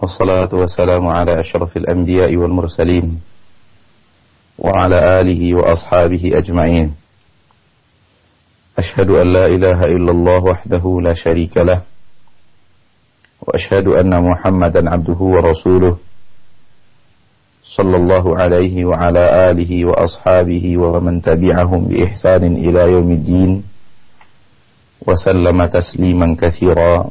والصلاة والسلام على أشرف الأنبياء والمرسلين وعلى آله وأصحابه أجمعين. أشهد أن لا إله إلا الله وحده لا شريك له وأشهد أن محمدا عبده ورسوله صلى الله عليه وعلى آله وأصحابه ومن تبعهم بإحسان إلى يوم الدين وسلم تسليما كثيرا.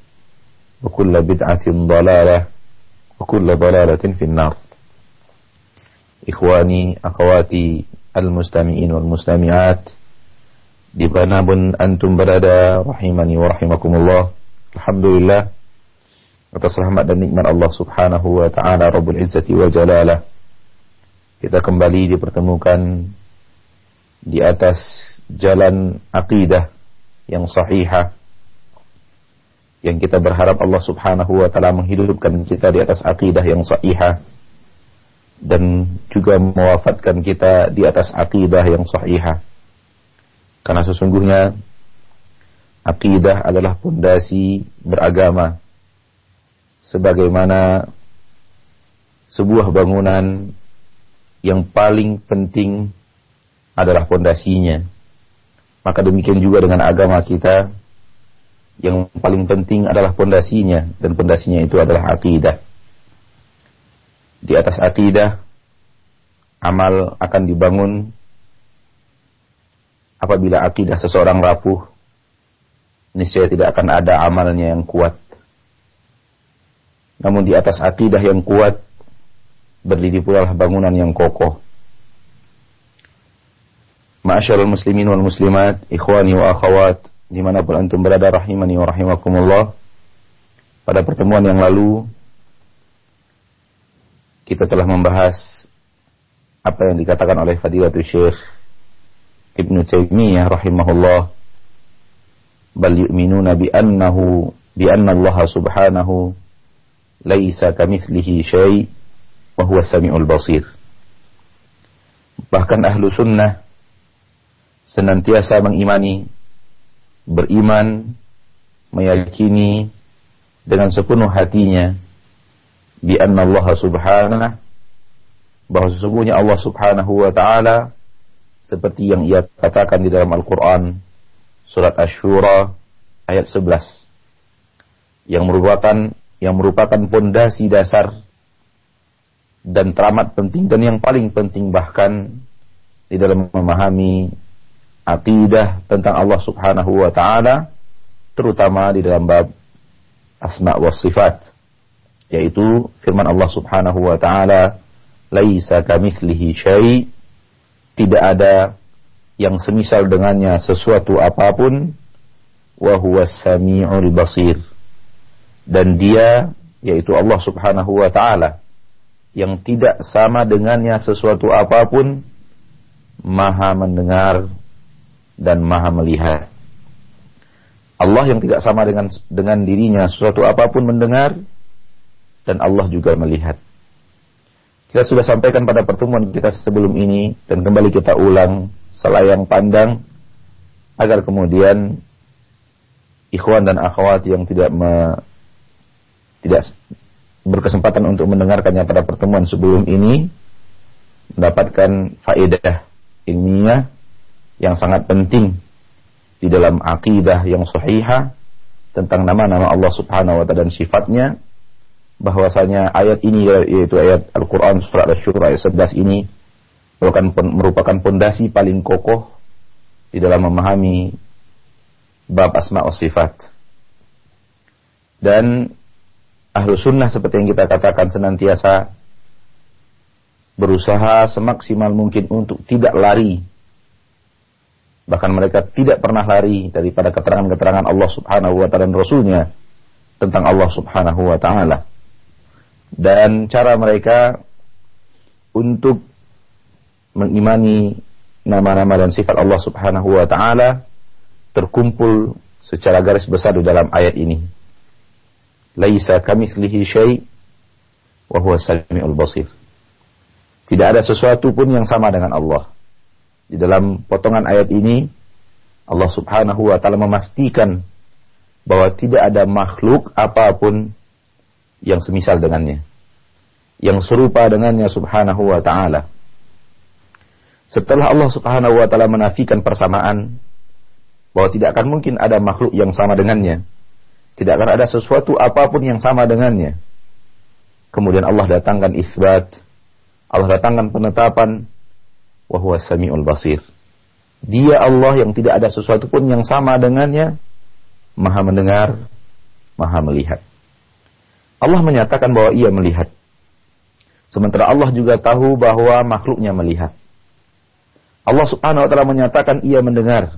وكل بدعة ضلالة وكل ضلالة في النار Ikhwani, akhwati, al-mustami'in wal mustami'at Dimanapun antum berada Rahimani wa rahimakumullah Alhamdulillah Atas rahmat dan nikmat Allah subhanahu wa ta'ala Rabbul Izzati wa Jalalah Kita kembali dipertemukan Di atas jalan aqidah Yang sahihah yang kita berharap Allah Subhanahu wa taala menghidupkan kita di atas akidah yang sahihah dan juga mewafatkan kita di atas akidah yang sahihah. Karena sesungguhnya akidah adalah pondasi beragama sebagaimana sebuah bangunan yang paling penting adalah pondasinya. Maka demikian juga dengan agama kita yang paling penting adalah pondasinya dan pondasinya itu adalah akidah. Di atas akidah amal akan dibangun apabila akidah seseorang rapuh niscaya tidak akan ada amalnya yang kuat. Namun di atas akidah yang kuat berdiri pula bangunan yang kokoh. Ma'asyarul muslimin wal muslimat, ikhwani wa akhawat, di mana pun antum berada rahimani wa rahimakumullah. Pada pertemuan yang lalu kita telah membahas apa yang dikatakan oleh Fadilatul Syekh Ibnu Taimiyah rahimahullah. Bal yu'minuna bi annahu bi anna Allah subhanahu laisa kamitslihi syai wa huwa samiul basir. Bahkan ahlu sunnah senantiasa mengimani beriman, meyakini dengan sepenuh hatinya bi Allah subhanahu bahwa sesungguhnya Allah subhanahu wa ta'ala seperti yang ia katakan di dalam Al-Quran surat Ash-Shura ayat 11 yang merupakan yang merupakan pondasi dasar dan teramat penting dan yang paling penting bahkan di dalam memahami akidah tentang Allah Subhanahu wa taala terutama di dalam bab asma wa sifat yaitu firman Allah Subhanahu wa taala laisa kamitslihi syai. Tidak ada yang semisal dengannya sesuatu apa pun wa huwas samiul basir. Dan dia yaitu Allah Subhanahu wa taala yang tidak sama dengannya sesuatu apa pun maha mendengar dan maha melihat. Allah yang tidak sama dengan dengan dirinya sesuatu apa pun mendengar dan Allah juga melihat. Kita sudah sampaikan pada pertemuan kita sebelum ini dan kembali kita ulang selayang pandang agar kemudian ikhwan dan akhwat yang tidak me, tidak berkesempatan untuk mendengarkannya pada pertemuan sebelum ini mendapatkan faedah ilmiah yang sangat penting di dalam akidah yang sahihah tentang nama-nama Allah Subhanahu wa taala dan sifatnya bahwasanya ayat ini yaitu ayat Al-Qur'an surat Asy-Syura ayat 11 ini merupakan merupakan pondasi paling kokoh di dalam memahami bab asma wa sifat. Dan ahlu sunnah seperti yang kita katakan senantiasa berusaha semaksimal mungkin untuk tidak lari. Bahkan mereka tidak pernah lari daripada keterangan-keterangan Allah subhanahu wa ta'ala dan Rasulnya tentang Allah subhanahu wa ta'ala. Dan cara mereka untuk mengimani nama-nama dan sifat Allah Subhanahu wa taala terkumpul secara garis besar di dalam ayat ini. Laisa kamitslihi syai' wa huwa samiul basir. Tidak ada sesuatu pun yang sama dengan Allah. Di dalam potongan ayat ini Allah Subhanahu wa taala memastikan bahwa tidak ada makhluk apa pun yang semisal dengannya. Yang serupa dengannya Subhanahu wa taala. Setelah Allah Subhanahu wa taala menafikan persamaan bahwa tidak akan mungkin ada makhluk yang sama dengannya. Tidak akan ada sesuatu apa pun yang sama dengannya. Kemudian Allah datangkan isbat, Allah datangkan penetapan wa huwa samiul basir. Dia Allah yang tidak ada sesuatu pun yang sama dengannya, Maha mendengar, Maha melihat. Allah menyatakan bahwa ia melihat. Sementara Allah juga tahu bahwa makhluknya melihat. Allah Subhanahu wa taala menyatakan ia mendengar.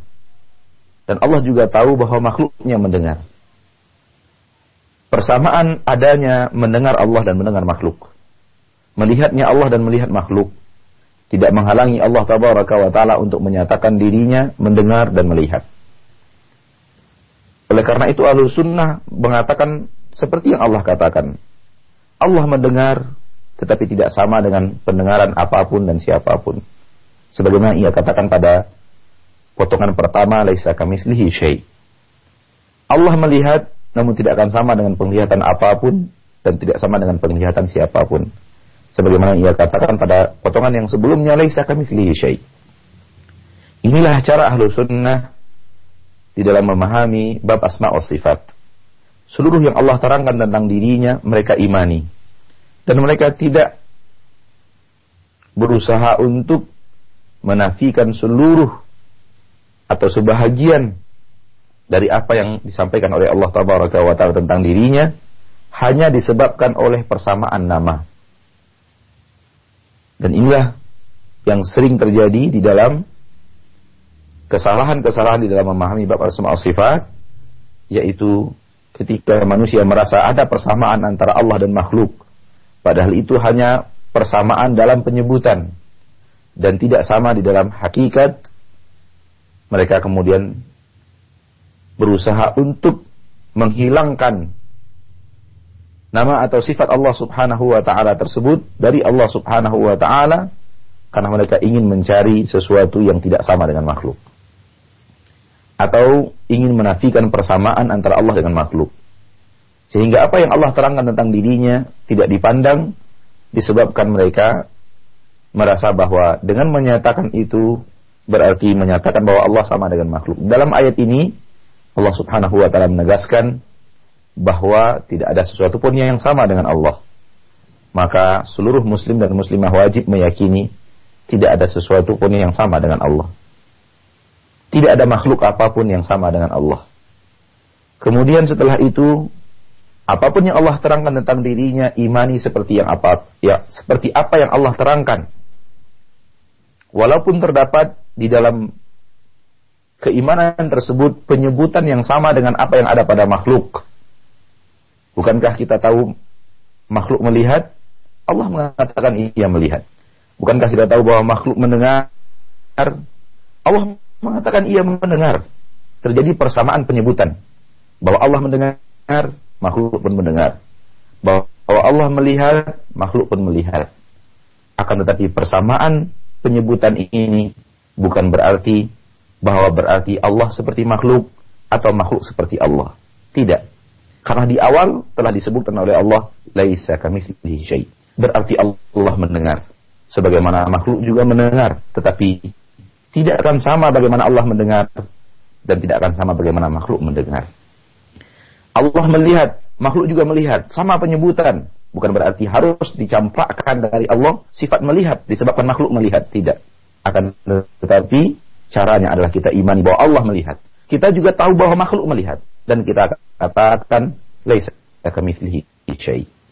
Dan Allah juga tahu bahwa makhluknya mendengar. Persamaan adanya mendengar Allah dan mendengar makhluk. Melihatnya Allah dan melihat makhluk tidak menghalangi Allah tabaraka wa taala untuk menyatakan dirinya mendengar dan melihat. Oleh karena itu ahlu sunnah mengatakan seperti yang Allah katakan. Allah mendengar tetapi tidak sama dengan pendengaran apa pun dan siapa pun sebagaimana ia katakan pada potongan pertama laisa kamislihi syai. Allah melihat namun tidak akan sama dengan penglihatan apa pun dan tidak sama dengan penglihatan siapa pun. Sebagaimana ia katakan pada potongan yang sebelumnya laisa kamislihi syai. Inilah cara ahlu sunnah di dalam memahami bab asma wa sifat. Seluruh yang Allah terangkan tentang dirinya mereka imani. Dan mereka tidak berusaha untuk menafikan seluruh atau sebahagian dari apa yang disampaikan oleh Allah taala tentang dirinya hanya disebabkan oleh persamaan nama. Dan inilah yang sering terjadi di dalam kesalahan-kesalahan di dalam memahami bab asma sifat yaitu ketika manusia merasa ada persamaan antara Allah dan makhluk. Padahal itu hanya persamaan dalam penyebutan dan tidak sama di dalam hakikat, mereka kemudian berusaha untuk menghilangkan nama atau sifat Allah Subhanahu wa taala tersebut dari Allah Subhanahu wa taala karena mereka ingin mencari sesuatu yang tidak sama dengan makhluk atau ingin menafikan persamaan antara Allah dengan makhluk sehingga apa yang Allah terangkan tentang dirinya tidak dipandang disebabkan mereka merasa bahwa dengan menyatakan itu berarti menyatakan bahwa Allah sama dengan makhluk. Dalam ayat ini Allah Subhanahu wa taala menegaskan bahwa tidak ada sesuatu pun yang sama dengan Allah. Maka seluruh muslim dan muslimah wajib meyakini tidak ada sesuatu pun yang sama dengan Allah. Tidak ada makhluk apa pun yang sama dengan Allah. Kemudian setelah itu apa pun yang Allah terangkan tentang dirinya imani seperti yang apa ya seperti apa yang Allah terangkan walaupun terdapat di dalam keimanan tersebut penyebutan yang sama dengan apa yang ada pada makhluk. Bukankah kita tahu makhluk melihat? Allah mengatakan ia melihat. Bukankah kita tahu bahwa makhluk mendengar? Allah mengatakan ia mendengar. Terjadi persamaan penyebutan. Bahwa Allah mendengar, makhluk pun mendengar. Bahwa Allah melihat, makhluk pun melihat. Akan tetapi persamaan penyebutan ini bukan berarti bahwa berarti Allah seperti makhluk atau makhluk seperti Allah. Tidak. Karena di awal telah disebutkan oleh Allah, laisa kamitslihi syai. Berarti Allah mendengar. Sebagaimana makhluk juga mendengar, tetapi tidak akan sama bagaimana Allah mendengar dan tidak akan sama bagaimana makhluk mendengar. Allah melihat, Makhluk juga melihat. Sama penyebutan. Bukan berarti harus dicampakkan dari Allah sifat melihat disebabkan makhluk melihat tidak. Akan tetapi caranya adalah kita imani bahwa Allah melihat. Kita juga tahu bahwa makhluk melihat dan kita katakan laisa.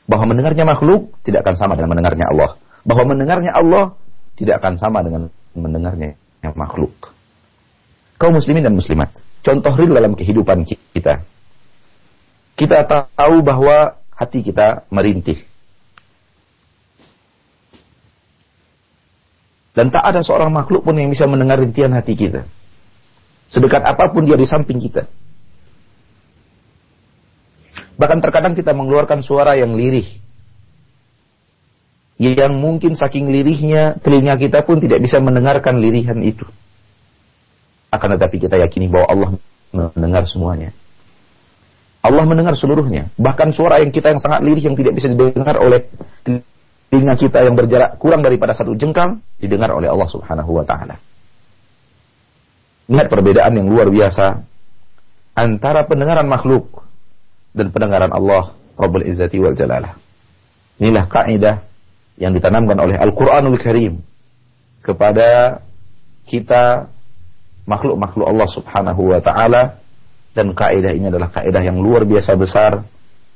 Bahwa mendengarnya makhluk tidak akan sama dengan mendengarnya Allah. Bahwa mendengarnya Allah tidak akan sama dengan mendengarnya makhluk. Kaum muslimin dan muslimat, contoh real dalam kehidupan kita. Kita tahu bahwa hati kita merintih. Dan tak ada seorang makhluk pun yang bisa mendengar rintihan hati kita. Sedekat apa pun dia di samping kita. Bahkan terkadang kita mengeluarkan suara yang lirih. Yang mungkin saking lirihnya, telinga kita pun tidak bisa mendengarkan lirihan itu. Akan tetapi kita yakini bahwa Allah mendengar semuanya. Allah mendengar seluruhnya. Bahkan suara yang kita yang sangat lirih yang tidak bisa didengar oleh telinga kita yang berjarak kurang daripada satu jengkal didengar oleh Allah Subhanahu wa taala. Lihat perbedaan yang luar biasa antara pendengaran makhluk dan pendengaran Allah Rabbul Izzati wal Jalalah. Inilah kaidah yang ditanamkan oleh Al-Qur'anul Karim kepada kita makhluk-makhluk Allah Subhanahu wa taala dan kaidah ini adalah kaidah yang luar biasa besar.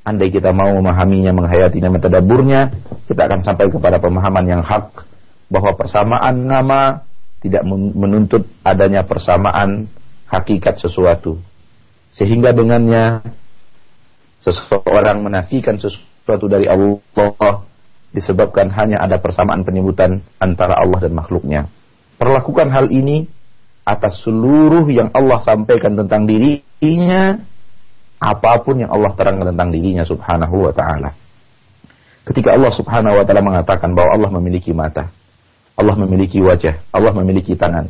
Andai kita mau memahaminya, menghayatinya, mentadaburnya, kita akan sampai kepada pemahaman yang hak bahwa persamaan nama tidak menuntut adanya persamaan hakikat sesuatu. Sehingga dengannya seseorang menafikan sesuatu dari Allah disebabkan hanya ada persamaan penyebutan antara Allah dan makhluknya. Perlakukan hal ini atas seluruh yang Allah sampaikan tentang diri dirinya apa pun yang Allah terangkan tentang dirinya subhanahu wa ta'ala. Ketika Allah subhanahu wa ta'ala mengatakan bahwa Allah memiliki mata, Allah memiliki wajah, Allah memiliki tangan.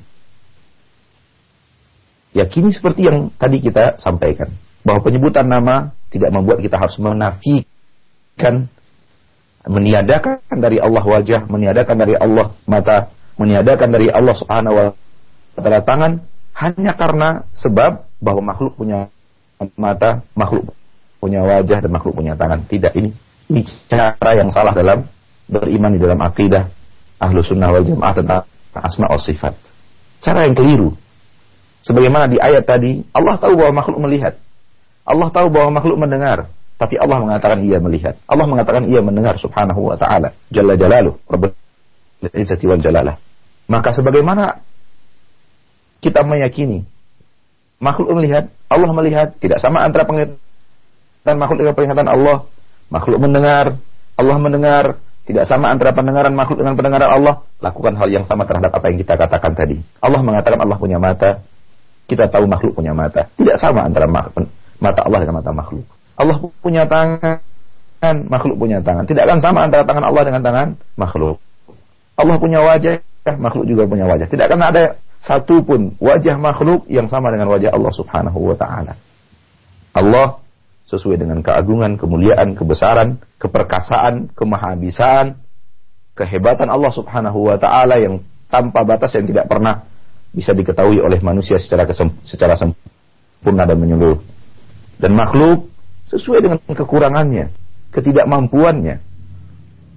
Yakini seperti yang tadi kita sampaikan. Bahwa penyebutan nama tidak membuat kita harus menafikan, meniadakan dari Allah wajah, meniadakan dari Allah mata, meniadakan dari Allah subhanahu wa ta'ala tangan, hanya karena sebab bahwa makhluk punya mata, makhluk punya wajah dan makhluk punya tangan. Tidak ini ini cara yang salah dalam beriman di dalam akidah ahlu sunnah wal jamaah tentang asma wa sifat. Cara yang keliru. Sebagaimana di ayat tadi, Allah tahu bahwa makhluk melihat. Allah tahu bahwa makhluk mendengar. Tapi Allah mengatakan ia melihat. Allah mengatakan ia mendengar subhanahu wa ta'ala. Jalla jalaluh. Rabbul izzati wal jalalah. Maka sebagaimana kita meyakini makhluk melihat, Allah melihat, tidak sama antara penglihatan makhluk dengan penglihatan Allah. Makhluk mendengar, Allah mendengar, tidak sama antara pendengaran makhluk dengan pendengaran Allah. Lakukan hal yang sama terhadap apa yang kita katakan tadi. Allah mengatakan Allah punya mata, kita tahu makhluk punya mata. Tidak sama antara mata Allah dengan mata makhluk. Allah punya tangan, makhluk punya tangan. Tidak akan sama antara tangan Allah dengan tangan makhluk. Allah punya wajah, makhluk juga punya wajah. Tidak akan ada satu pun wajah makhluk yang sama dengan wajah Allah Subhanahu wa taala. Allah sesuai dengan keagungan, kemuliaan, kebesaran, keperkasaan, kemahabisaan, kehebatan Allah Subhanahu wa taala yang tanpa batas yang tidak pernah bisa diketahui oleh manusia secara secara sempurna dan menyeluruh. Dan makhluk sesuai dengan kekurangannya, ketidakmampuannya.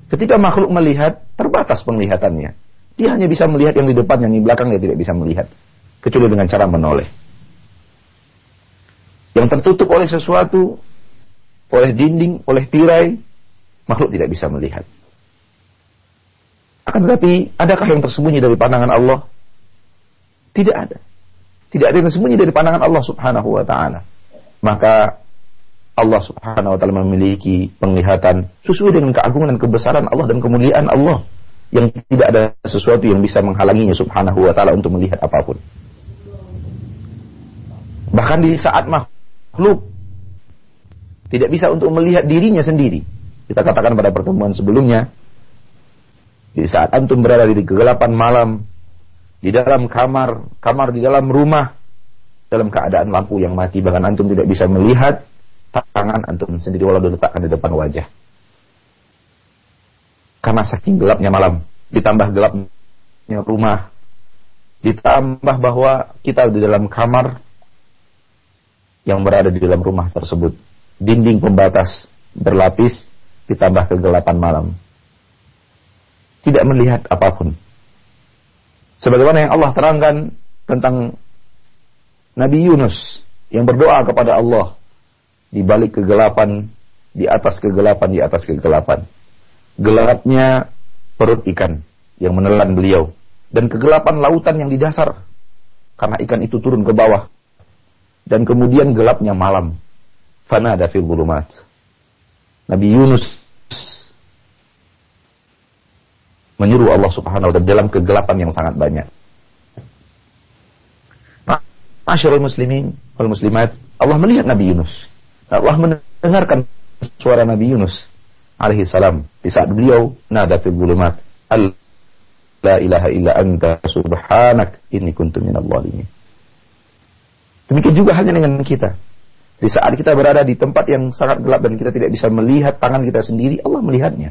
Ketika makhluk melihat, terbatas penglihatannya. Dia hanya bisa melihat yang di depan, yang di belakang dia tidak bisa melihat. Kecuali dengan cara menoleh. Yang tertutup oleh sesuatu, oleh dinding, oleh tirai, makhluk tidak bisa melihat. Akan tetapi, adakah yang tersembunyi dari pandangan Allah? Tidak ada. Tidak ada yang tersembunyi dari pandangan Allah subhanahu wa ta'ala. Maka Allah subhanahu wa ta'ala memiliki penglihatan sesuai dengan keagungan dan kebesaran Allah dan kemuliaan Allah yang tidak ada sesuatu yang bisa menghalanginya subhanahu wa ta'ala untuk melihat apa pun. Bahkan di saat makhluk tidak bisa untuk melihat dirinya sendiri. Kita katakan pada pertemuan sebelumnya, di saat antum berada di kegelapan malam, di dalam kamar, kamar di dalam rumah, dalam keadaan lampu yang mati, bahkan antum tidak bisa melihat tangan antum sendiri walau diletakkan di depan wajah karena saking gelapnya malam, ditambah gelapnya rumah, ditambah bahwa kita di dalam kamar yang berada di dalam rumah tersebut dinding pembatas berlapis ditambah kegelapan malam. Tidak melihat apa pun. Sebagaimana yang Allah terangkan tentang Nabi Yunus yang berdoa kepada Allah di balik kegelapan, di atas kegelapan, di atas kegelapan. Gelapnya perut ikan yang menelan beliau dan kegelapan lautan yang di dasar karena ikan itu turun ke bawah dan kemudian gelapnya malam. Fana ada fil bulumat. Nabi Yunus menyuruh Allah Subhanahu wa taala dalam kegelapan yang sangat banyak. Masyarul muslimin wal muslimat, Allah melihat Nabi Yunus. Allah mendengarkan suara Nabi Yunus alaihi salam di saat beliau nada fil bulumat. Al la ilaha illa anta subhanak inni kuntu minal zalimin. Demikian juga halnya dengan kita. Di saat kita berada di tempat yang sangat gelap dan kita tidak bisa melihat tangan kita sendiri, Allah melihatnya.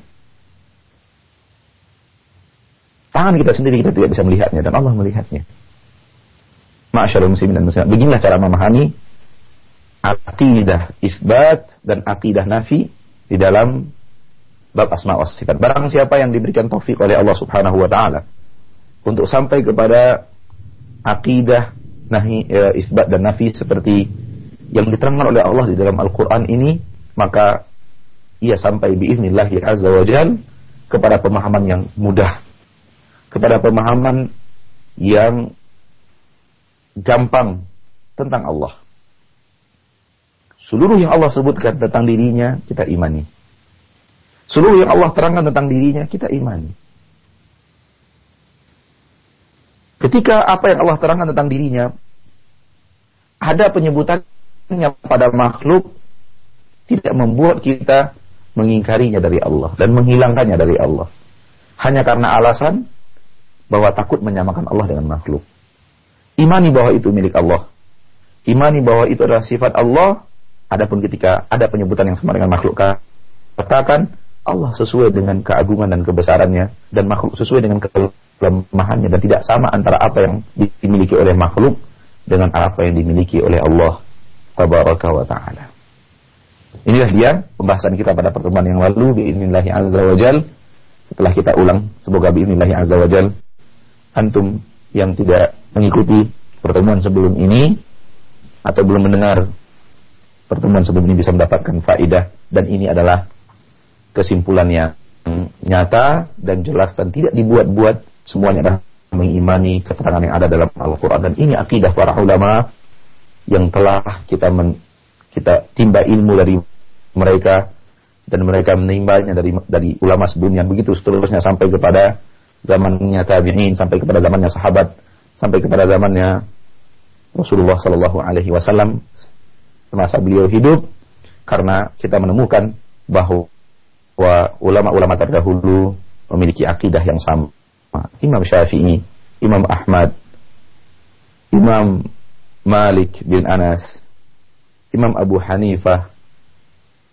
Tangan kita sendiri kita tidak bisa melihatnya dan Allah melihatnya. Masyaallah muslimin dan muslimat. Beginilah cara memahami akidah isbat dan akidah nafi di dalam bab asma wa sifat. Barang siapa yang diberikan taufik oleh Allah Subhanahu wa taala untuk sampai kepada akidah nahi e, isbat dan nafi seperti yang diterangkan oleh Allah di dalam Al-Qur'an ini, maka ia sampai biiznillah azza wa jal kepada pemahaman yang mudah, kepada pemahaman yang gampang tentang Allah. Seluruh yang Allah sebutkan tentang dirinya, kita imani. Seluruh yang Allah terangkan tentang dirinya, kita imani. Ketika apa yang Allah terangkan tentang dirinya, ada penyebutannya pada makhluk, tidak membuat kita mengingkarinya dari Allah dan menghilangkannya dari Allah. Hanya karena alasan bahwa takut menyamakan Allah dengan makhluk. Imani bahwa itu milik Allah. Imani bahwa itu adalah sifat Allah. Adapun ketika ada penyebutan yang sama dengan makhluk, katakan Allah sesuai dengan keagungan dan kebesarannya dan makhluk sesuai dengan kelemahannya dan tidak sama antara apa yang dimiliki oleh makhluk dengan apa yang dimiliki oleh Allah tabaraka wa taala. Inilah dia pembahasan kita pada pertemuan yang lalu biinillahi azza wajal. Setelah kita ulang, semoga biinillahi azza wajal antum yang tidak mengikuti pertemuan sebelum ini atau belum mendengar pertemuan sebelum ini bisa mendapatkan faidah. Dan ini adalah kesimpulan yang nyata dan jelas dan tidak dibuat-buat. Semuanya adalah mengimani keterangan yang ada dalam Al-Quran. Dan ini akidah para ulama yang telah kita men, kita timba ilmu dari mereka dan mereka menimbanya dari dari ulama sebelumnya. Begitu seterusnya sampai kepada zamannya tabi'in sampai kepada zamannya sahabat sampai kepada zamannya Rasulullah Shallallahu Alaihi Wasallam semasa beliau hidup karena kita menemukan bahwa ulama-ulama terdahulu memiliki akidah yang sama. Imam Syafi'i, Imam Ahmad, Imam Malik bin Anas, Imam Abu Hanifah,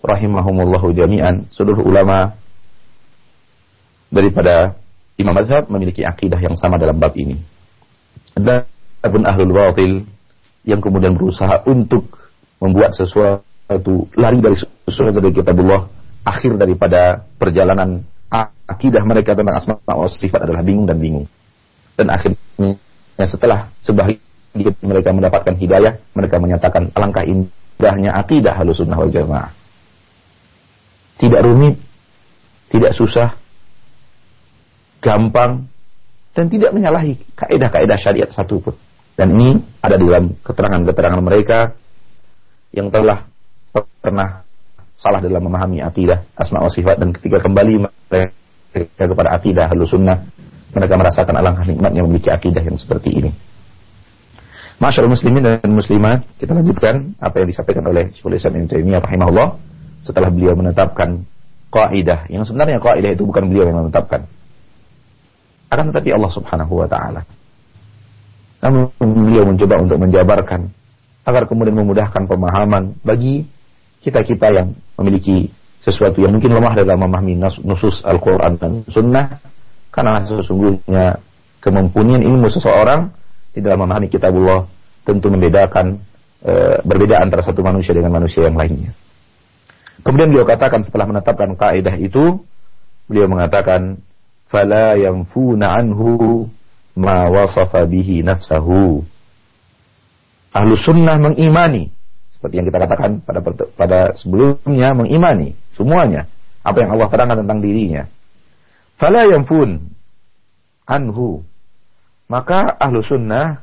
rahimahumullahu jami'an, seluruh ulama daripada Imam Mazhab memiliki akidah yang sama dalam bab ini. Dan pun ahlul batil yang kemudian berusaha untuk membuat sesuatu lari dari sesuatu dari kitabullah akhir daripada perjalanan akidah mereka tentang asma wa sifat adalah bingung dan bingung dan akhirnya setelah sebahagian mereka mendapatkan hidayah mereka menyatakan alangkah indahnya akidah halusunnah wal jamaah tidak rumit tidak susah gampang dan tidak menyalahi kaidah-kaidah syariat satu pun. Dan ini ada di dalam keterangan-keterangan mereka yang telah pernah salah dalam memahami akidah asma wa sifat dan ketika kembali mereka kepada akidah sunnah mereka merasakan alangkah nikmatnya memiliki akidah yang seperti ini. Masyaallah muslimin dan muslimat, kita lanjutkan apa yang disampaikan oleh Syekhul Islam Ibnu Taimiyah rahimahullah setelah beliau menetapkan kaidah yang sebenarnya kaidah itu bukan beliau yang menetapkan, akan tetapi Allah Subhanahu wa taala. Namun beliau mencoba untuk menjabarkan agar kemudian memudahkan pemahaman bagi kita-kita yang memiliki sesuatu yang mungkin lemah dalam memahami nusus Al-Quran dan Sunnah karena sesungguhnya kemampuan ilmu seseorang di dalam memahami kitabullah tentu membedakan e, berbeda antara satu manusia dengan manusia yang lainnya. Kemudian beliau katakan setelah menetapkan kaidah itu, beliau mengatakan, "Fala yanfuna anhu ma wasafa bihi nafsahu." Ahlu sunnah mengimani seperti yang kita katakan pada pada sebelumnya mengimani semuanya apa yang Allah terangkan tentang dirinya. Fala yanfun anhu. Maka ahlu sunnah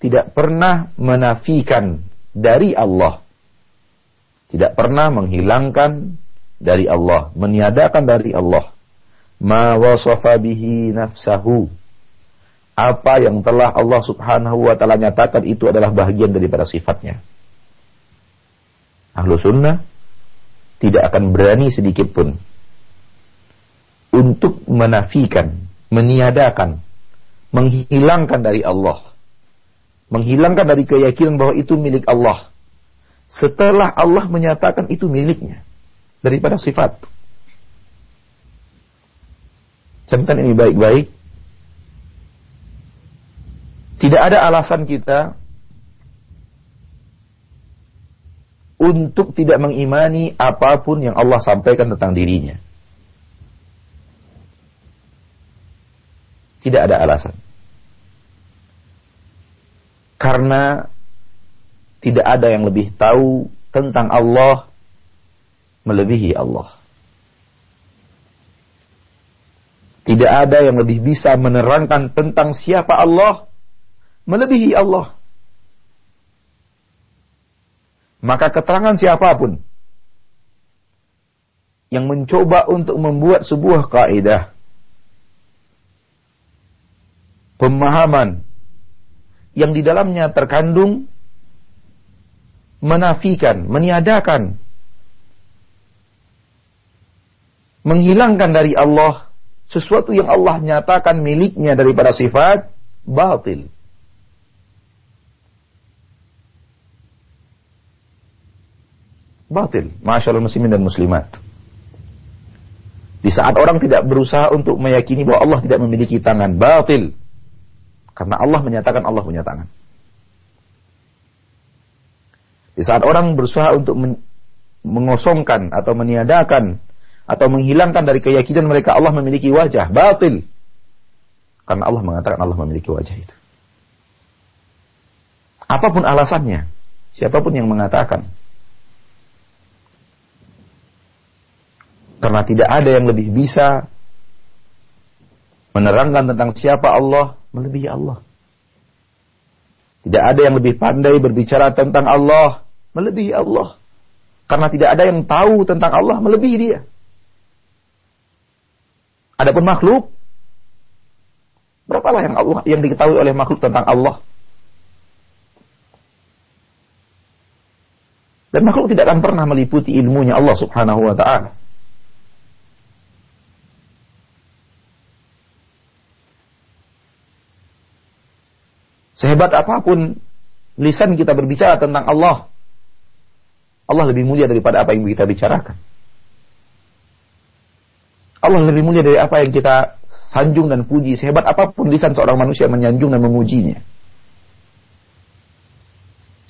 tidak pernah menafikan dari Allah. Tidak pernah menghilangkan dari Allah, meniadakan dari Allah. Ma wasafa bihi nafsahu. Apa yang telah Allah subhanahu wa ta'ala nyatakan itu adalah bagian daripada sifatnya ahlu sunnah tidak akan berani sedikit pun untuk menafikan, meniadakan, menghilangkan dari Allah, menghilangkan dari keyakinan bahwa itu milik Allah. Setelah Allah menyatakan itu miliknya daripada sifat. Camkan ini baik-baik. Tidak ada alasan kita untuk tidak mengimani apa pun yang Allah sampaikan tentang dirinya. Tidak ada alasan. Karena tidak ada yang lebih tahu tentang Allah melebihi Allah. Tidak ada yang lebih bisa menerangkan tentang siapa Allah melebihi Allah. Maka keterangan siapa pun yang mencoba untuk membuat sebuah kaidah pemahaman yang di dalamnya terkandung menafikan, meniadakan, menghilangkan dari Allah sesuatu yang Allah nyatakan miliknya daripada sifat batil. batil. Masyaallah muslimin dan muslimat. Di saat orang tidak berusaha untuk meyakini bahwa Allah tidak memiliki tangan, batil. Karena Allah menyatakan Allah punya tangan. Di saat orang berusaha untuk mengosongkan atau meniadakan atau menghilangkan dari keyakinan mereka Allah memiliki wajah, batil. Karena Allah mengatakan Allah memiliki wajah itu. Apa pun alasannya, siapa pun yang mengatakan Karena tidak ada yang lebih bisa menerangkan tentang siapa Allah melebihi Allah. Tidak ada yang lebih pandai berbicara tentang Allah melebihi Allah. Karena tidak ada yang tahu tentang Allah melebihi dia. Adapun makhluk, berapalah yang Allah yang diketahui oleh makhluk tentang Allah? Dan makhluk tidak akan pernah meliputi ilmunya Allah Subhanahu wa taala. Sehebat apa pun lisan kita berbicara tentang Allah, Allah lebih mulia daripada apa yang kita bicarakan. Allah lebih mulia dari apa yang kita sanjung dan puji. Sehebat apa pun lisan seorang manusia menyanjung dan memujinya.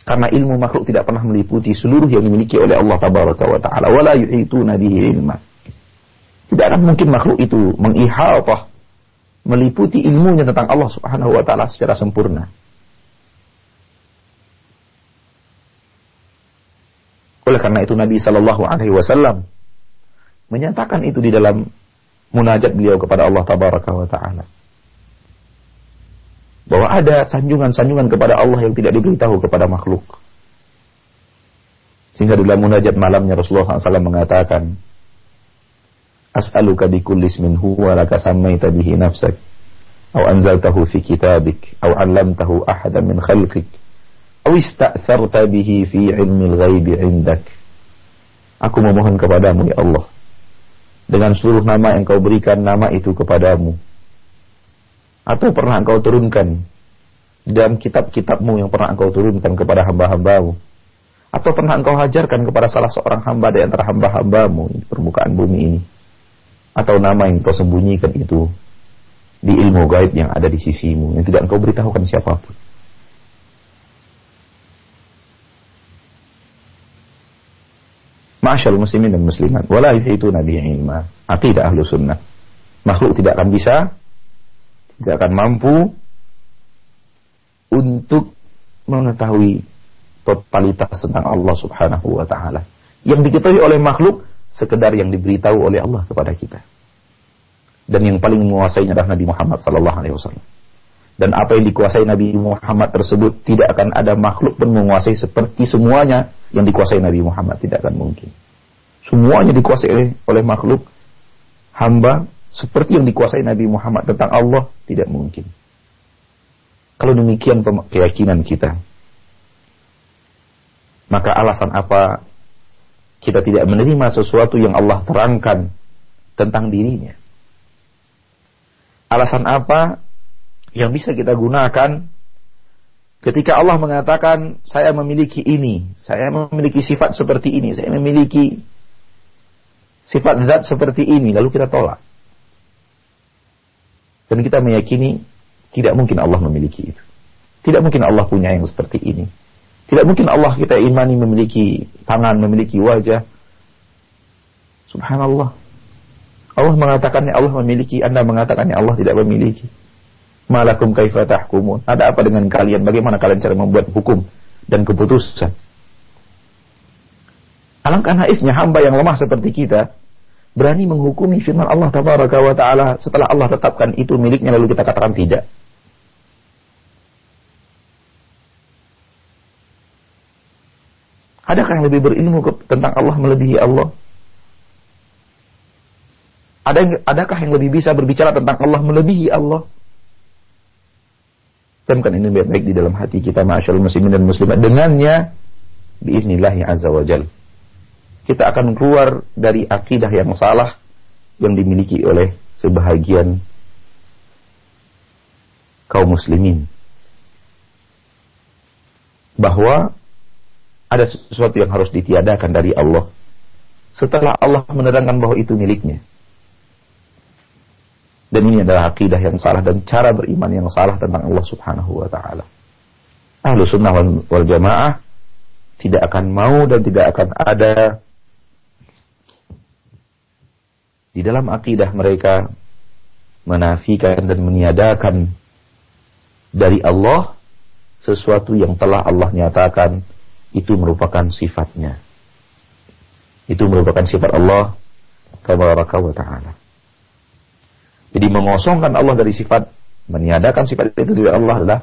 Karena ilmu makhluk tidak pernah meliputi seluruh yang dimiliki oleh Allah tabaraka wa taala. Wala yuhituna bihi ilma. Tidak akan mungkin makhluk itu mengihatah meliputi ilmunya tentang Allah Subhanahu wa taala secara sempurna. Oleh karena itu Nabi Shallallahu Alaihi Wasallam menyatakan itu di dalam munajat beliau kepada Allah Tabaraka wa Taala bahwa ada sanjungan-sanjungan kepada Allah yang tidak diberitahu kepada makhluk. Sehingga di dalam munajat malamnya Rasulullah SAW mengatakan, As'aluka bi kulli ismin huwa laka sammaita bihi nafsak, أو أنزلته في كتابك أو علمته أحدا من خلقك أو استأثرت به في علم الغيب عندك Aku memohon kepadamu ya Allah dengan seluruh nama yang kau berikan nama itu kepadamu. Atau pernah engkau turunkan di dalam kitab-kitabmu yang pernah engkau turunkan kepada hamba-hambamu? Atau pernah engkau hajarkan kepada salah seorang hamba di antara hamba-hambamu di permukaan bumi ini? Atau nama yang kau sembunyikan itu di ilmu gaib yang ada di sisimu yang tidak engkau beritahukan siapa pun Masyal muslimin dan muslimat. Wala itu nabi ilma. Aqidah ahlu sunnah. Makhluk tidak akan bisa, tidak akan mampu untuk mengetahui totalitas tentang Allah subhanahu wa ta'ala. Yang diketahui oleh makhluk, sekedar yang diberitahu oleh Allah kepada kita. Dan yang paling menguasainya adalah Nabi Muhammad sallallahu alaihi wasallam. Dan apa yang dikuasai Nabi Muhammad tersebut tidak akan ada makhluk pun menguasai seperti semuanya yang dikuasai Nabi Muhammad tidak akan mungkin. Semuanya dikuasai oleh, oleh makhluk hamba seperti yang dikuasai Nabi Muhammad tentang Allah tidak mungkin. Kalau demikian keyakinan kita, maka alasan apa kita tidak menerima sesuatu yang Allah terangkan tentang dirinya? Alasan apa yang bisa kita gunakan ketika Allah mengatakan saya memiliki ini, saya memiliki sifat seperti ini, saya memiliki sifat zat seperti ini, lalu kita tolak. Dan kita meyakini tidak mungkin Allah memiliki itu. Tidak mungkin Allah punya yang seperti ini. Tidak mungkin Allah kita imani memiliki tangan, memiliki wajah. Subhanallah. Allah mengatakannya Allah memiliki, Anda mengatakannya Allah tidak memiliki. Malakum kaifa tahkumun. Ada apa dengan kalian? Bagaimana kalian cara membuat hukum dan keputusan? Alangkah naifnya hamba yang lemah seperti kita berani menghukumi firman Allah tabaraka wa taala setelah Allah tetapkan itu miliknya lalu kita katakan tidak. Adakah yang lebih berilmu tentang Allah melebihi Allah? Ada adakah yang lebih bisa berbicara tentang Allah melebihi Allah? Camkan ini baik-baik di dalam hati kita masyaallah muslimin dan muslimat dengannya biiznillahi azza wa jal. Kita akan keluar dari akidah yang salah yang dimiliki oleh sebahagian kaum muslimin bahwa ada sesuatu yang harus ditiadakan dari Allah setelah Allah menerangkan bahwa itu miliknya. Dan ini adalah akidah yang salah dan cara beriman yang salah tentang Allah Subhanahu wa taala. Ahlu sunnah wal jamaah tidak akan mau dan tidak akan ada di dalam akidah mereka menafikan dan meniadakan dari Allah sesuatu yang telah Allah nyatakan itu merupakan sifatnya. Itu merupakan sifat Allah tabaraka wa ta'ala. Jadi mengosongkan Allah dari sifat, meniadakan sifat itu dari Allah adalah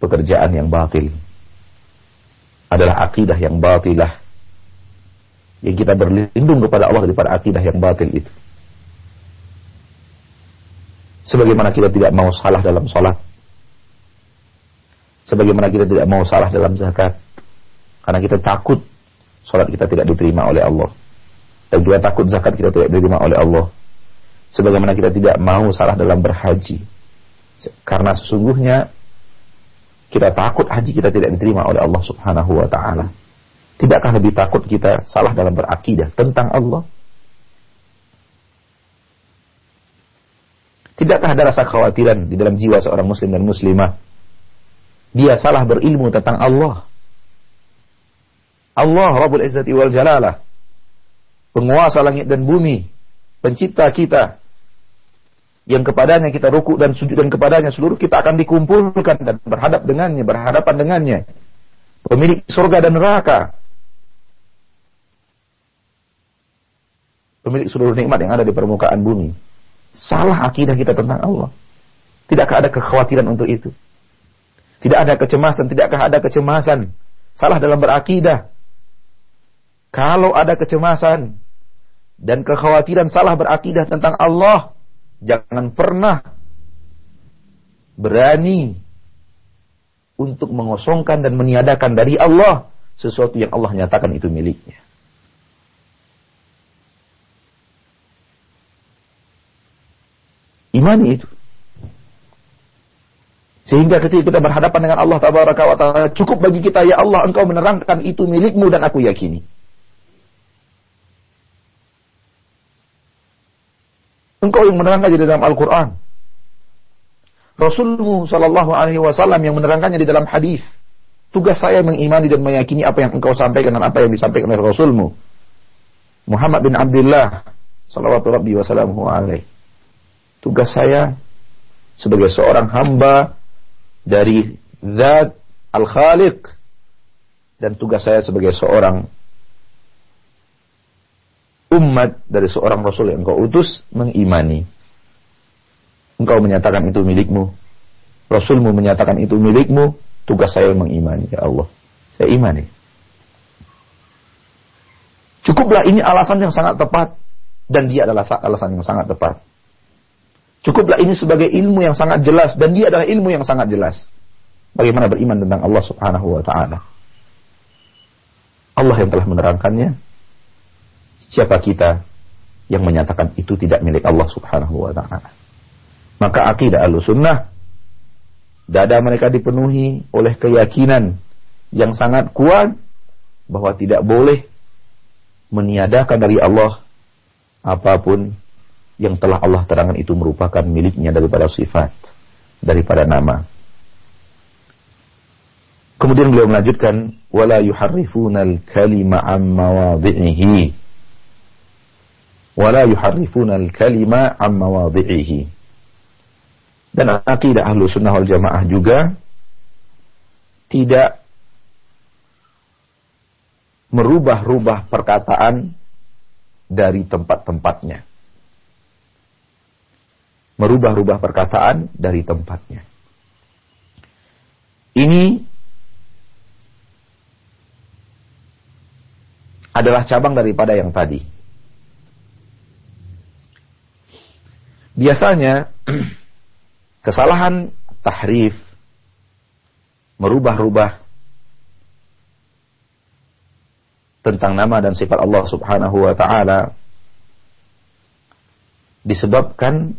pekerjaan yang batil. Adalah akidah yang batilah. Yang kita berlindung kepada Allah daripada akidah yang batil itu. Sebagaimana kita tidak mau salah dalam sholat. Sebagaimana kita tidak mau salah dalam zakat. Karena kita takut sholat kita tidak diterima oleh Allah. Dan kita takut zakat kita tidak diterima oleh Allah sebagaimana kita tidak mau salah dalam berhaji. Karena sesungguhnya kita takut haji kita tidak diterima oleh Allah Subhanahu wa taala. Tidakkah lebih takut kita salah dalam berakidah tentang Allah? Tidakkah ada rasa khawatiran di dalam jiwa seorang muslim dan muslimah? Dia salah berilmu tentang Allah. Allah Rabbul Izzati wal Jalalah. Penguasa langit dan bumi. Pencipta kita yang kepadanya kita ruku dan sujud dan kepadanya seluruh kita akan dikumpulkan dan berhadap dengannya, berhadapan dengannya. Pemilik surga dan neraka. Pemilik seluruh nikmat yang ada di permukaan bumi. Salah akidah kita tentang Allah. Tidakkah ada kekhawatiran untuk itu? Tidak ada kecemasan, tidakkah ada kecemasan? Salah dalam berakidah. Kalau ada kecemasan dan kekhawatiran salah berakidah tentang Allah, Jangan pernah berani untuk mengosongkan dan meniadakan dari Allah sesuatu yang Allah nyatakan itu miliknya. Imani itu. Sehingga ketika kita berhadapan dengan Allah wa Ta'ala, cukup bagi kita, ya Allah, engkau menerangkan itu milikmu dan aku yakini. Engkau yang menerangkan di dalam Al-Quran. Rasulmu Shallallahu Alaihi Wasallam yang menerangkannya di dalam hadis. Tugas saya mengimani dan meyakini apa yang engkau sampaikan dan apa yang disampaikan oleh Rasulmu. Muhammad bin Abdullah sallallahu rabbi wasallamu alaih. Tugas saya sebagai seorang hamba dari zat al-khaliq dan tugas saya sebagai seorang umat dari seorang rasul yang engkau utus mengimani. Engkau menyatakan itu milikmu. Rasulmu menyatakan itu milikmu. Tugas saya mengimani. Ya Allah. Saya imani. Cukuplah ini alasan yang sangat tepat. Dan dia adalah alasan yang sangat tepat. Cukuplah ini sebagai ilmu yang sangat jelas. Dan dia adalah ilmu yang sangat jelas. Bagaimana beriman tentang Allah subhanahu wa ta'ala. Allah yang telah menerangkannya. Siapa kita yang menyatakan itu tidak milik Allah subhanahu wa ta'ala. Maka akidah al-sunnah. Dada mereka dipenuhi oleh keyakinan yang sangat kuat bahwa tidak boleh meniadakan dari Allah apa pun yang telah Allah terangkan itu merupakan miliknya daripada sifat, daripada nama. Kemudian beliau melanjutkan wala yuharrifunal kalima am. Wala yuharrifunal kalima am mawadhi'ihi. Dan akidah ahlu sunnah wal jamaah juga tidak merubah-rubah perkataan dari tempat-tempatnya. Merubah-rubah perkataan dari tempatnya. Ini adalah cabang daripada yang tadi. Biasanya kesalahan tahrif merubah-rubah tentang nama dan sifat Allah Subhanahu wa taala disebabkan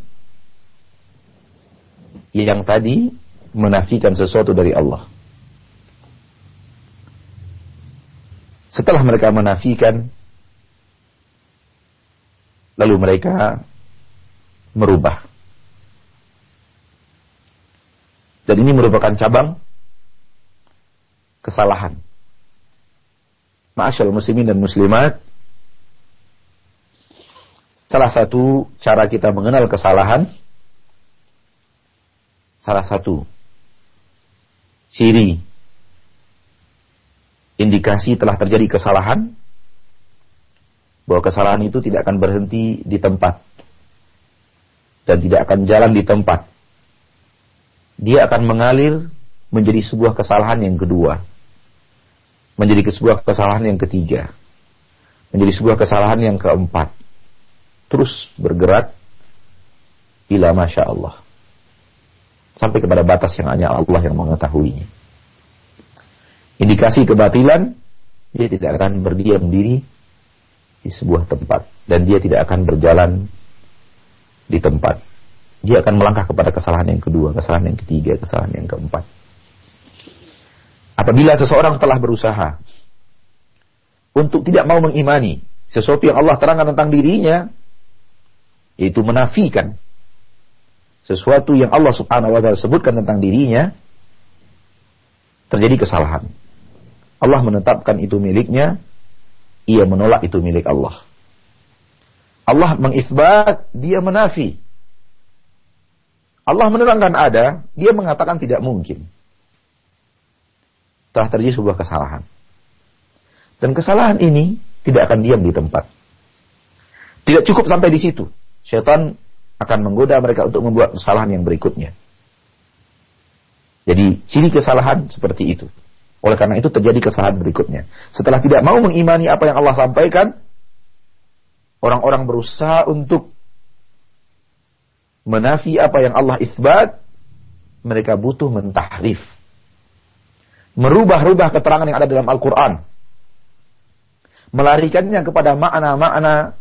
yang tadi menafikan sesuatu dari Allah. Setelah mereka menafikan lalu mereka merubah. Dan ini merupakan cabang kesalahan Ma'asyal muslimin dan muslimat, salah satu cara kita mengenal kesalahan, salah satu ciri indikasi telah terjadi kesalahan, bahwa kesalahan itu tidak akan berhenti di tempat dan tidak akan jalan di tempat. Dia akan mengalir menjadi sebuah kesalahan yang kedua menjadi sebuah kesalahan yang ketiga, menjadi sebuah kesalahan yang keempat, terus bergerak ila masya Allah sampai kepada batas yang hanya Allah yang mengetahuinya. Indikasi kebatilan dia tidak akan berdiam diri di sebuah tempat dan dia tidak akan berjalan di tempat. Dia akan melangkah kepada kesalahan yang kedua, kesalahan yang ketiga, kesalahan yang keempat. Apabila seseorang telah berusaha untuk tidak mau mengimani sesuatu yang Allah terangkan tentang dirinya, yaitu menafikan sesuatu yang Allah Subhanahu wa taala sebutkan tentang dirinya, terjadi kesalahan. Allah menetapkan itu miliknya, ia menolak itu milik Allah. Allah mengisbat, dia menafi. Allah menerangkan ada, dia mengatakan tidak mungkin telah terjadi sebuah kesalahan. Dan kesalahan ini tidak akan diam di tempat. Tidak cukup sampai di situ. Syaitan akan menggoda mereka untuk membuat kesalahan yang berikutnya. Jadi ciri kesalahan seperti itu. Oleh karena itu terjadi kesalahan berikutnya. Setelah tidak mau mengimani apa yang Allah sampaikan, orang-orang berusaha untuk menafi apa yang Allah isbat, mereka butuh mentahrif merubah-rubah keterangan yang ada dalam Al-Quran. Melarikannya kepada makna-makna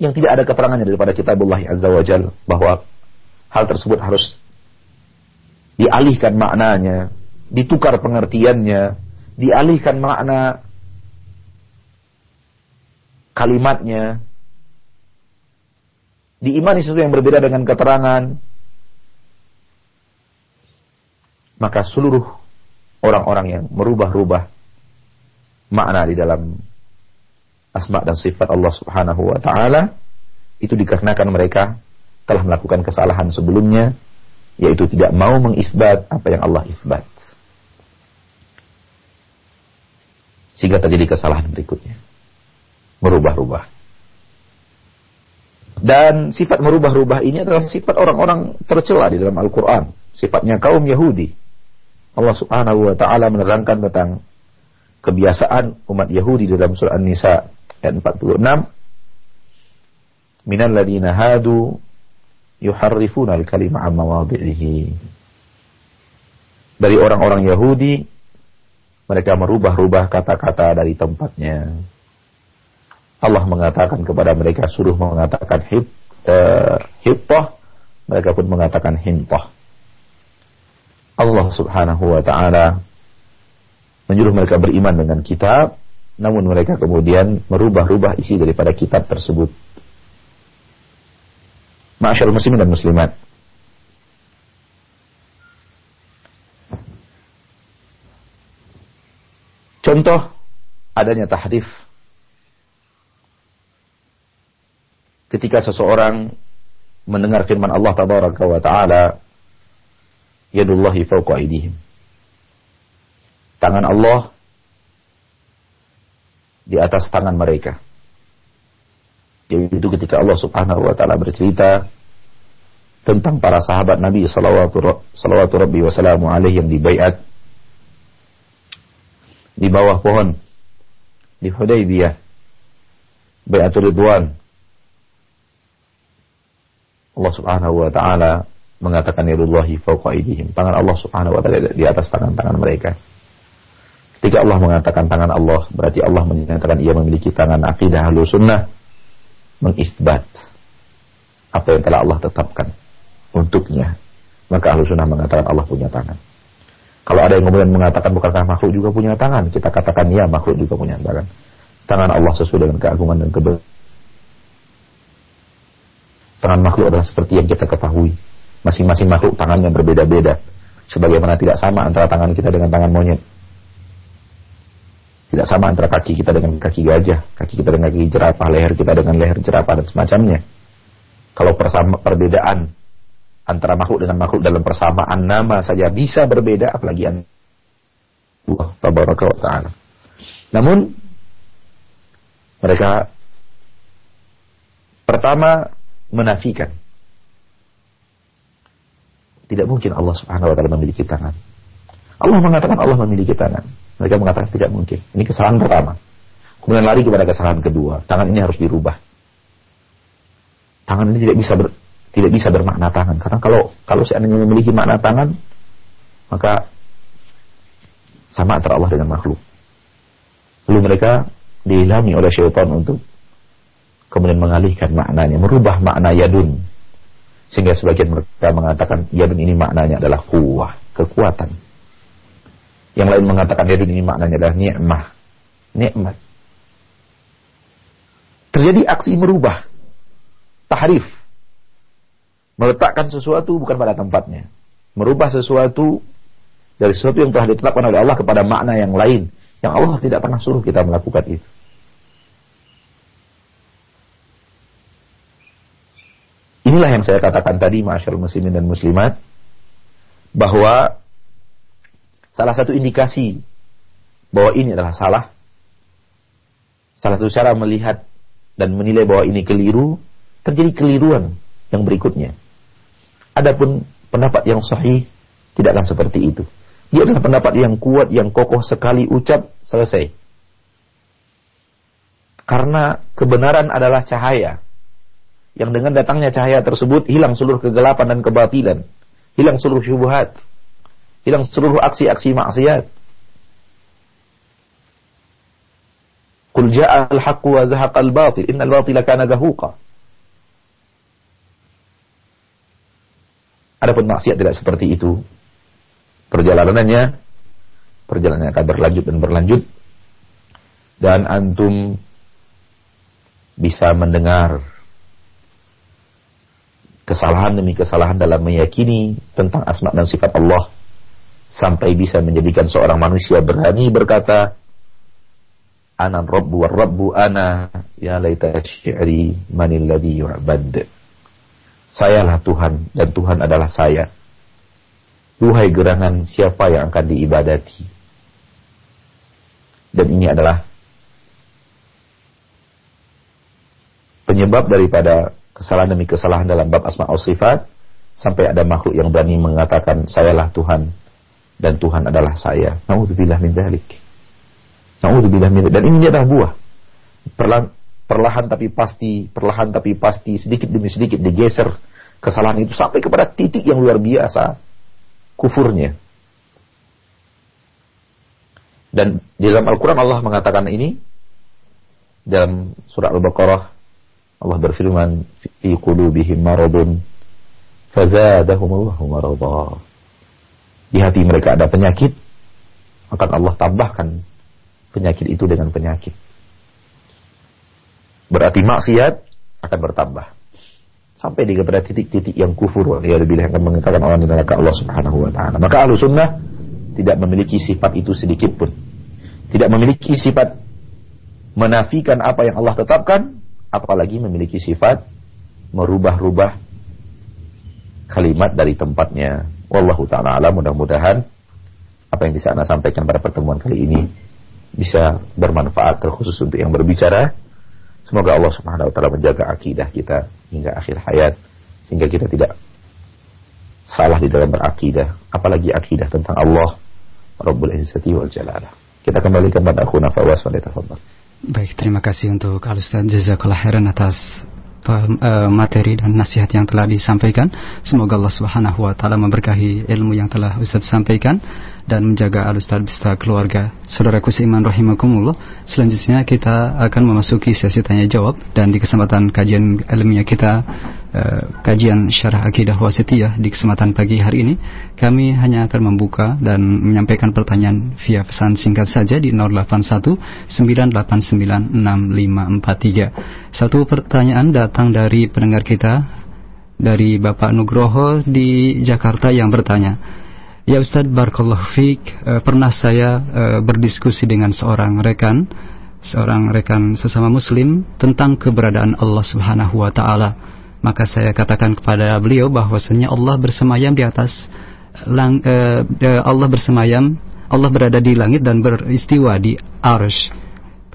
yang tidak ada keterangannya daripada kitabullah Azza wa Jal. Bahwa hal tersebut harus dialihkan maknanya, ditukar pengertiannya, dialihkan makna kalimatnya, diimani sesuatu yang berbeda dengan keterangan, maka seluruh orang-orang yang merubah-rubah makna di dalam asma dan sifat Allah Subhanahu wa taala itu dikarenakan mereka telah melakukan kesalahan sebelumnya yaitu tidak mau mengisbat apa yang Allah isbat. Sehingga terjadi kesalahan berikutnya. Merubah-rubah. Dan sifat merubah-rubah ini adalah sifat orang-orang tercela di dalam Al-Quran. Sifatnya kaum Yahudi. Allah subhanahu wa ta'ala menerangkan tentang kebiasaan umat Yahudi dalam surah An-Nisa ayat 46. Minal ladina hadu yuharrifuna al-kalima an mawadhihi. Dari orang-orang Yahudi mereka merubah-rubah kata-kata dari tempatnya. Allah mengatakan kepada mereka suruh mengatakan hib, uh, hittah, mereka pun mengatakan hintah. Allah Subhanahu wa taala menyuruh mereka beriman dengan kitab, namun mereka kemudian merubah-rubah isi daripada kitab tersebut. Ma'asyarul muslimin dan muslimat. Contoh adanya tahrif ketika seseorang mendengar firman Allah tabaraka wa taala yadullahi fawqa aydihim. Tangan Allah di atas tangan mereka. Yaitu ketika Allah Subhanahu wa taala bercerita tentang para sahabat Nabi sallallahu alaihi wasallam yang dibaiat di bawah pohon di Hudaybiyah Baiatul Ridwan Allah Subhanahu wa taala mengatakan yadullahi fawqa aydihim tangan Allah Subhanahu wa taala di atas tangan-tangan mereka Ketika Allah mengatakan tangan Allah berarti Allah menyatakan ia memiliki tangan akidah sunnah mengisbat apa yang telah Allah tetapkan untuknya. Maka ahlu sunnah mengatakan Allah punya tangan. Kalau ada yang kemudian mengatakan bukankah makhluk juga punya tangan, kita katakan ya makhluk juga punya tangan. Tangan Allah sesuai dengan keagungan dan kebenaran. Tangan makhluk adalah seperti yang kita ketahui. Masing-masing makhluk tangannya berbeda-beda. Sebagaimana tidak sama antara tangan kita dengan tangan monyet. Tidak sama antara kaki kita dengan kaki gajah, kaki kita dengan kaki jerapah, leher kita dengan leher jerapah dan semacamnya. Kalau persama, perbedaan antara makhluk dengan makhluk dalam persamaan nama saja bisa berbeda, apalagi Allah tabaraka wa ta'ala. Namun, mereka pertama menafikan. Tidak mungkin Allah subhanahu wa ta'ala memiliki tangan. Allah mengatakan Allah memiliki tangan. Mereka mengatakan tidak mungkin. Ini kesalahan pertama. Kemudian lari kepada kesalahan kedua. Tangan ini harus dirubah. Tangan ini tidak bisa ber, tidak bisa bermakna tangan karena kalau kalau seandainya memiliki makna tangan maka sama antara Allah dengan makhluk. Lalu mereka diilhami oleh syaitan untuk kemudian mengalihkan maknanya, merubah makna yadun. Sehingga sebagian mereka mengatakan yadun ini maknanya adalah kuah, kekuatan. Yang lain mengatakan yadun ini maknanya adalah nikmah. Nikmat. Terjadi aksi merubah. Tahrif. Meletakkan sesuatu bukan pada tempatnya. Merubah sesuatu dari sesuatu yang telah ditetapkan oleh Allah kepada makna yang lain. Yang Allah tidak pernah suruh kita melakukan itu. Inilah yang saya katakan tadi, masyarakat muslimin dan muslimat, bahwa Salah satu indikasi bahwa ini adalah salah. Salah satu cara melihat dan menilai bahwa ini keliru, terjadi keliruan yang berikutnya. Adapun pendapat yang sahih tidak akan seperti itu. Dia adalah pendapat yang kuat, yang kokoh sekali ucap selesai. Karena kebenaran adalah cahaya. Yang dengan datangnya cahaya tersebut hilang seluruh kegelapan dan kebatilan. Hilang seluruh syubhat hilang seluruh aksi-aksi maksiat. Qul ja'a al-haqqu wa zahaqa al-batil, innal batila kana zahuqa. Adapun maksiat tidak seperti itu. Perjalanannya perjalanannya akan berlanjut dan berlanjut dan antum bisa mendengar kesalahan demi kesalahan dalam meyakini tentang asma dan sifat Allah sampai bisa menjadikan seorang manusia berani berkata Ana rabbu wa rabbu ana ya laita syi'ri manil ladhi yu'bad. Sayalah Tuhan dan Tuhan adalah saya. Duhai gerangan siapa yang akan diibadati. Dan ini adalah penyebab daripada kesalahan demi kesalahan dalam bab asma wa sifat sampai ada makhluk yang berani mengatakan sayalah Tuhan dan Tuhan adalah saya. Nauzubillah min dzalik. Nauzubillah min dan ini adalah buah. Perlahan, perlahan tapi pasti, perlahan tapi pasti, sedikit demi sedikit digeser kesalahan itu sampai kepada titik yang luar biasa kufurnya. Dan di dalam Al-Quran Allah mengatakan ini dalam surah Al-Baqarah Allah berfirman fi qulubihim maradun fazadahumullahu maradha di hati mereka ada penyakit, akan Allah tambahkan penyakit itu dengan penyakit. Berarti maksiat akan bertambah. Sampai di kepada titik-titik yang kufur. Ya lebih akan mengatakan orang di neraka Allah subhanahu wa ta'ala. Maka ahlu sunnah tidak memiliki sifat itu sedikit pun. Tidak memiliki sifat menafikan apa yang Allah tetapkan. Apalagi memiliki sifat merubah-rubah kalimat dari tempatnya. Wallahu taala alam mudah-mudahan apa yang bisa Anda sampaikan pada pertemuan kali ini bisa bermanfaat terkhusus untuk yang berbicara. Semoga Allah Subhanahu wa taala menjaga akidah kita hingga akhir hayat sehingga kita tidak salah di dalam berakidah, apalagi akidah tentang Allah Rabbul Izzati wal Jalalah. Kita kembalikan pada akhuna Fawas wa Baik, terima kasih untuk Al Ustaz Jazakallah khairan atas Eh, materi dan nasihat yang telah disampaikan. Semoga Allah Subhanahu wa taala memberkahi ilmu yang telah Ustaz sampaikan dan menjaga al-ustaz beserta keluarga. Saudaraku seiman rahimakumullah. Selanjutnya kita akan memasuki sesi tanya jawab dan di kesempatan kajian ilmiah kita uh, kajian syarah akidah wasitiyah di kesempatan pagi hari ini kami hanya akan membuka dan menyampaikan pertanyaan via pesan singkat saja di 081 989 6543. Satu pertanyaan datang dari pendengar kita dari Bapak Nugroho di Jakarta yang bertanya, Ya Ustadz Barakallahu Fik, uh, pernah saya uh, berdiskusi dengan seorang rekan, seorang rekan sesama muslim tentang keberadaan Allah Subhanahu wa taala. Maka saya katakan kepada beliau bahwasanya Allah bersemayam di atas lang, uh, Allah bersemayam, Allah berada di langit dan beristiwa di arsh.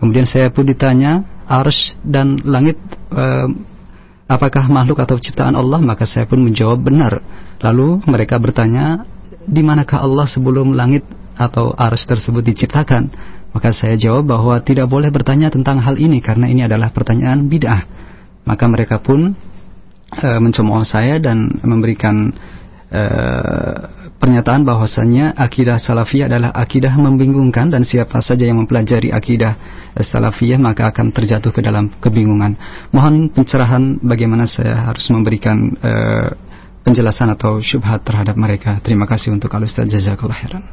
Kemudian saya pun ditanya, arsh dan langit apakah makhluk atau ciptaan Allah? Maka saya pun menjawab benar. Lalu mereka bertanya, di manakah Allah sebelum langit atau ars tersebut diciptakan? Maka saya jawab bahwa tidak boleh bertanya tentang hal ini karena ini adalah pertanyaan bid'ah. Maka mereka pun e, mencemooh saya dan memberikan e, pernyataan bahwasannya akidah salafiyah adalah akidah membingungkan dan siapa saja yang mempelajari akidah salafiyah maka akan terjatuh ke dalam kebingungan. Mohon pencerahan bagaimana saya harus memberikan e, penjelasan atau syubhat terhadap mereka. Terima kasih untuk Al Ustaz Jazakallah khairan.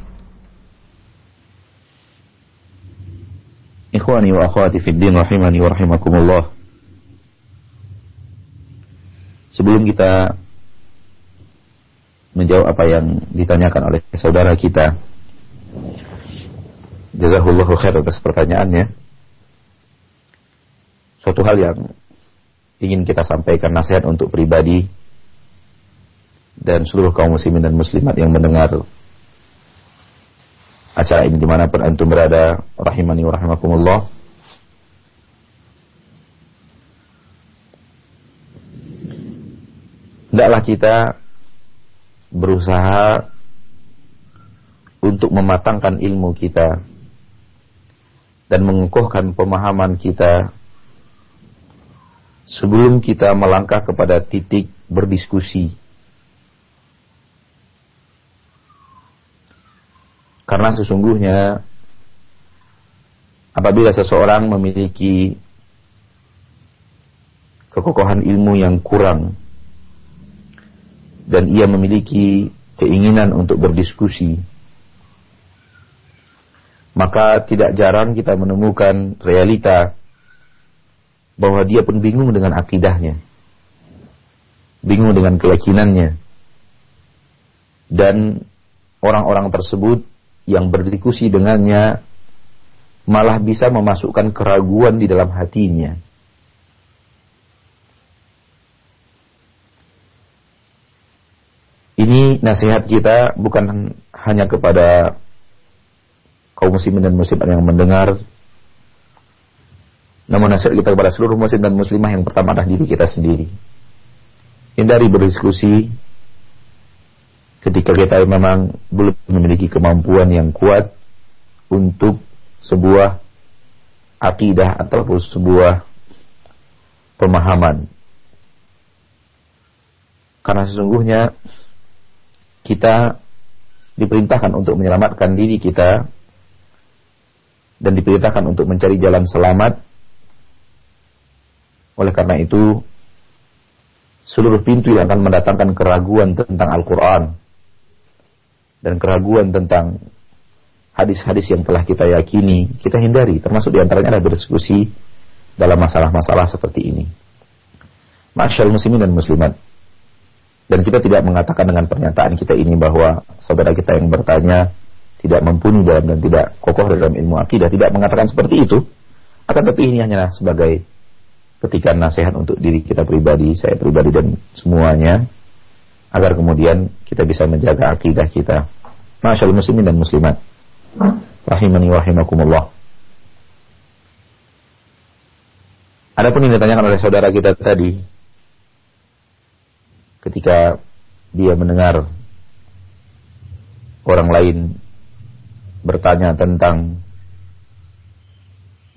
Ikhwani wa akhwati fid din rahimani wa rahimakumullah. Sebelum kita menjawab apa yang ditanyakan oleh saudara kita. Jazakallahu khair atas pertanyaannya. Suatu hal yang ingin kita sampaikan nasihat untuk pribadi dan seluruh kaum muslimin dan muslimat yang mendengar acara ini di mana pun antum berada rahimani wa rahimakumullah hendaklah kita berusaha untuk mematangkan ilmu kita dan mengukuhkan pemahaman kita sebelum kita melangkah kepada titik berdiskusi. Karena sesungguhnya apabila seseorang memiliki kekokohan ilmu yang kurang dan ia memiliki keinginan untuk berdiskusi, maka tidak jarang kita menemukan realita bahwa dia pun bingung dengan akidahnya, bingung dengan keyakinannya, dan orang-orang tersebut yang berdiskusi dengannya malah bisa memasukkan keraguan di dalam hatinya. Ini nasihat kita bukan hanya kepada kaum muslimin dan muslimat yang mendengar, namun nasihat kita kepada seluruh muslim dan muslimah yang pertama adalah diri kita sendiri. Hindari berdiskusi ketika kita memang belum memiliki kemampuan yang kuat untuk sebuah akidah atau sebuah pemahaman. Karena sesungguhnya kita diperintahkan untuk menyelamatkan diri kita dan diperintahkan untuk mencari jalan selamat oleh karena itu, seluruh pintu yang akan mendatangkan keraguan tentang Al-Quran dan keraguan tentang hadis-hadis yang telah kita yakini, kita hindari. Termasuk di antaranya adalah berdiskusi dalam masalah-masalah seperti ini. Masyaallah muslimin dan muslimat. Dan kita tidak mengatakan dengan pernyataan kita ini bahwa saudara kita yang bertanya tidak mumpuni dalam dan tidak kokoh dalam ilmu akidah, tidak mengatakan seperti itu. Akan tapi ini hanyalah sebagai ketika nasihat untuk diri kita pribadi, saya pribadi dan semuanya agar kemudian kita bisa menjaga akidah kita. Masyaallah muslimin dan muslimat. Rahimani wa rahimakumullah. Adapun yang ditanyakan oleh saudara kita tadi ketika dia mendengar orang lain bertanya tentang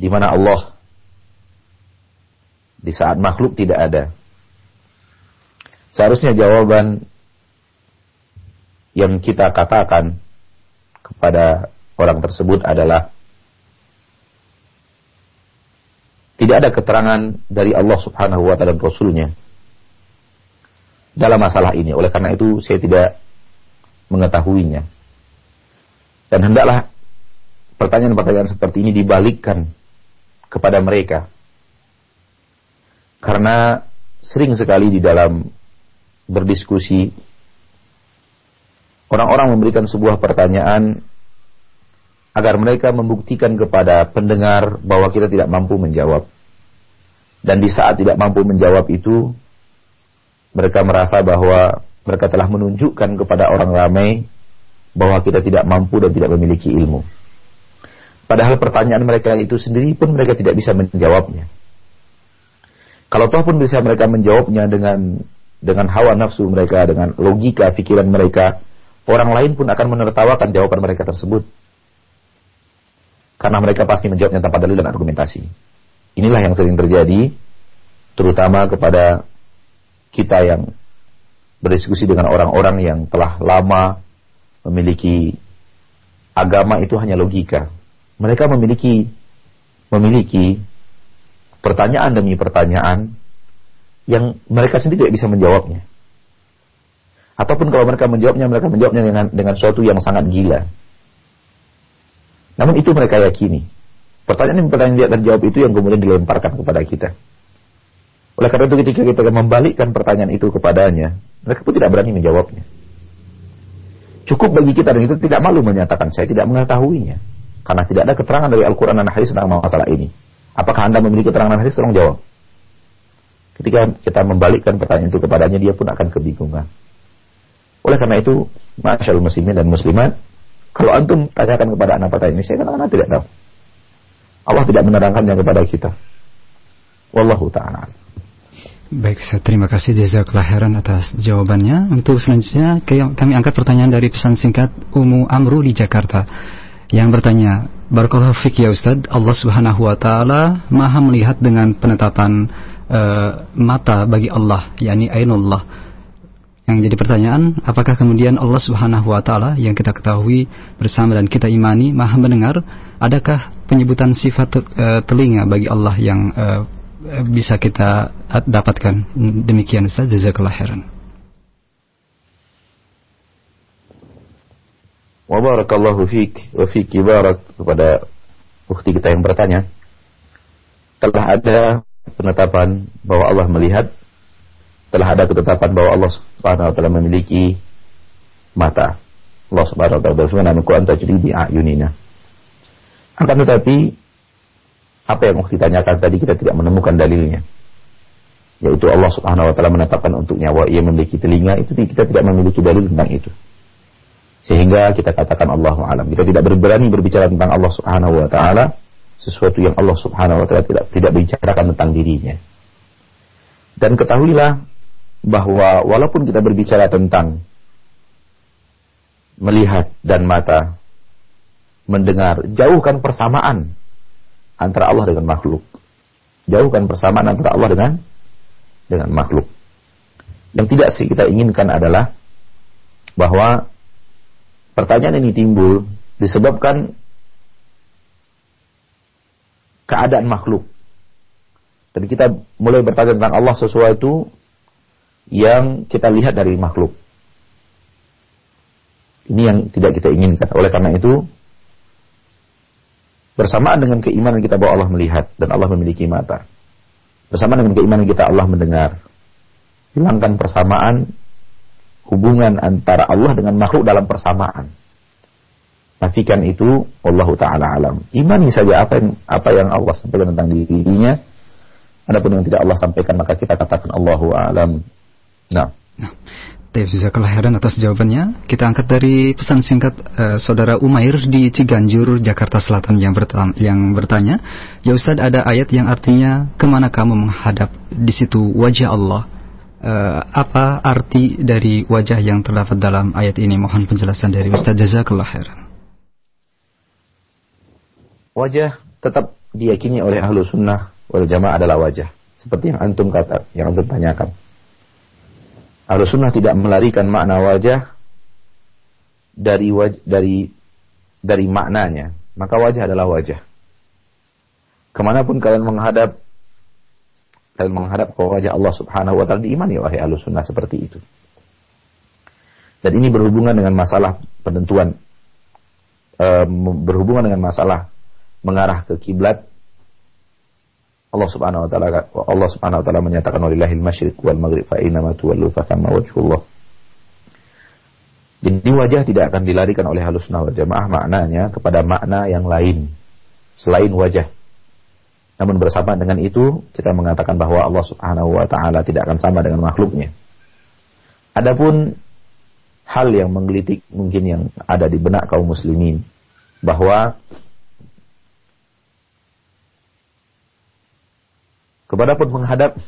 di mana Allah di saat makhluk tidak ada. Seharusnya jawaban yang kita katakan kepada orang tersebut adalah tidak ada keterangan dari Allah Subhanahu wa taala dan Rasulnya dalam masalah ini. Oleh karena itu saya tidak mengetahuinya. Dan hendaklah pertanyaan-pertanyaan seperti ini dibalikkan kepada mereka karena sering sekali di dalam berdiskusi orang-orang memberikan sebuah pertanyaan agar mereka membuktikan kepada pendengar bahwa kita tidak mampu menjawab. Dan di saat tidak mampu menjawab itu, mereka merasa bahwa mereka telah menunjukkan kepada orang ramai bahwa kita tidak mampu dan tidak memiliki ilmu. Padahal pertanyaan mereka itu sendiri pun mereka tidak bisa menjawabnya. Kalau toh pun bisa mereka menjawabnya dengan dengan hawa nafsu mereka, dengan logika pikiran mereka, orang lain pun akan menertawakan jawaban mereka tersebut. Karena mereka pasti menjawabnya tanpa dalil dan argumentasi. Inilah yang sering terjadi, terutama kepada kita yang berdiskusi dengan orang-orang yang telah lama memiliki agama itu hanya logika. Mereka memiliki memiliki pertanyaan demi pertanyaan yang mereka sendiri tidak bisa menjawabnya. Ataupun kalau mereka menjawabnya, mereka menjawabnya dengan dengan sesuatu yang sangat gila. Namun itu mereka yakini. Pertanyaan-pertanyaan yang terjawab itu yang kemudian dilemparkan kepada kita. Oleh karena itu ketika kita membalikkan pertanyaan itu kepadanya, mereka pun tidak berani menjawabnya. Cukup bagi kita dan kita tidak malu menyatakan saya tidak mengetahuinya. Karena tidak ada keterangan dari Al-Quran dan Hadis tentang masalah ini. Apakah Anda memiliki keterangan hadis? Tolong jawab. Ketika kita membalikkan pertanyaan itu kepadanya, dia pun akan kebingungan. Oleh karena itu, Masya Allah muslimin dan muslimat, kalau antum tanyakan kepada anak pertanyaan ini, saya katakan tidak tahu. Allah tidak menerangkannya kepada kita. Wallahu ta'ala. Baik, saya terima kasih Jazakallah khairan atas jawabannya. Untuk selanjutnya kami angkat pertanyaan dari pesan singkat Umu Amru di Jakarta yang bertanya, Barakallahu fiqh ya Ustaz, Allah Subhanahu wa taala Maha melihat dengan penetapan uh, mata bagi Allah, yakni ainullah. Yang jadi pertanyaan, apakah kemudian Allah Subhanahu wa taala yang kita ketahui bersama dan kita imani Maha mendengar, adakah penyebutan sifat uh, telinga bagi Allah yang uh, bisa kita dapatkan? Demikian Ustaz, jazakallahu khairan. Wa barakallahu fiik wa fiiki barak kepada bukti kita yang bertanya. Telah ada penetapan bahwa Allah melihat, telah ada ketetapan bahwa Allah Subhanahu wa taala memiliki mata. Allah Subhanahu wa taala berfirman, "Ku anta bi ayunina." Akan tetapi apa yang waktu ditanyakan tadi kita tidak menemukan dalilnya. Yaitu Allah Subhanahu wa taala menetapkan untuk nyawa ia memiliki telinga itu kita tidak memiliki dalil tentang itu. Sehingga kita katakan Allah alam. Kita tidak berani berbicara tentang Allah Subhanahu wa taala sesuatu yang Allah Subhanahu wa taala tidak tidak bicarakan tentang dirinya. Dan ketahuilah bahwa walaupun kita berbicara tentang melihat dan mata mendengar, jauhkan persamaan antara Allah dengan makhluk. Jauhkan persamaan antara Allah dengan dengan makhluk. Yang tidak sih kita inginkan adalah bahwa pertanyaan ini timbul disebabkan keadaan makhluk. Dan kita mulai bertanya tentang Allah sesuatu yang kita lihat dari makhluk. Ini yang tidak kita inginkan. Oleh karena itu, bersamaan dengan keimanan kita bahwa Allah melihat dan Allah memiliki mata. Bersamaan dengan keimanan kita Allah mendengar. Hilangkan persamaan hubungan antara Allah dengan makhluk dalam persamaan. Nafikan itu Allah Ta'ala alam. Imani saja apa yang apa yang Allah sampaikan tentang dirinya. Adapun yang tidak Allah sampaikan maka kita katakan Allahu alam. Nah. nah. bisa kelahiran atas jawabannya. Kita angkat dari pesan singkat uh, saudara Umair di Ciganjur, Jakarta Selatan yang, bertanya, yang bertanya, ya Ustaz ada ayat yang artinya ke mana kamu menghadap di situ wajah Allah. Uh, apa arti dari wajah yang terdapat dalam ayat ini? Mohon penjelasan dari Ustaz Jazakallah khairan wajah tetap diyakini oleh ahlu sunnah wal jamaah adalah wajah. Seperti yang antum kata, yang antum tanyakan. Ahlu sunnah tidak melarikan makna wajah dari waj dari dari maknanya. Maka wajah adalah wajah. Ke mana pun kalian menghadap, kalian menghadap ke wajah Allah subhanahu wa ta'ala diimani wahai ahlu sunnah seperti itu. Dan ini berhubungan dengan masalah penentuan, um, berhubungan dengan masalah mengarah ke kiblat Allah Subhanahu wa taala Allah Subhanahu wa taala menyatakan walillahil masyriq wal maghrib fa inna ma tuwallu fa thamma wajhullah. Jadi wajah tidak akan dilarikan oleh halus wal jamaah maknanya kepada makna yang lain selain wajah. Namun bersama dengan itu kita mengatakan bahwa Allah Subhanahu wa taala tidak akan sama dengan makhluknya. Adapun hal yang menggelitik mungkin yang ada di benak kaum muslimin bahwa kepada pun menghadap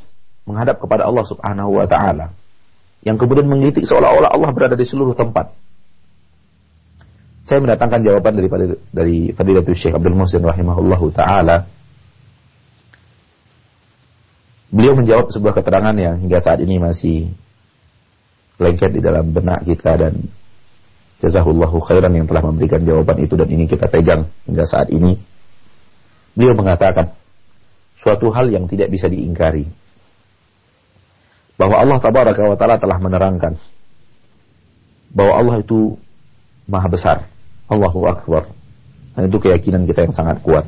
menghadap kepada Allah Subhanahu wa taala yang kemudian menggelitik seolah-olah Allah berada di seluruh tempat. Saya mendatangkan jawaban daripada dari Fadilatul Syekh Abdul Muhsin rahimahullahu taala. Beliau menjawab sebuah keterangan yang hingga saat ini masih lengket di dalam benak kita dan jazahullahu khairan yang telah memberikan jawaban itu dan ini kita pegang hingga saat ini. Beliau mengatakan, suatu hal yang tidak bisa diingkari. Bahwa Allah tabaraka wa taala telah menerangkan bahwa Allah itu maha besar. Allahu akbar. Dan itu keyakinan kita yang sangat kuat.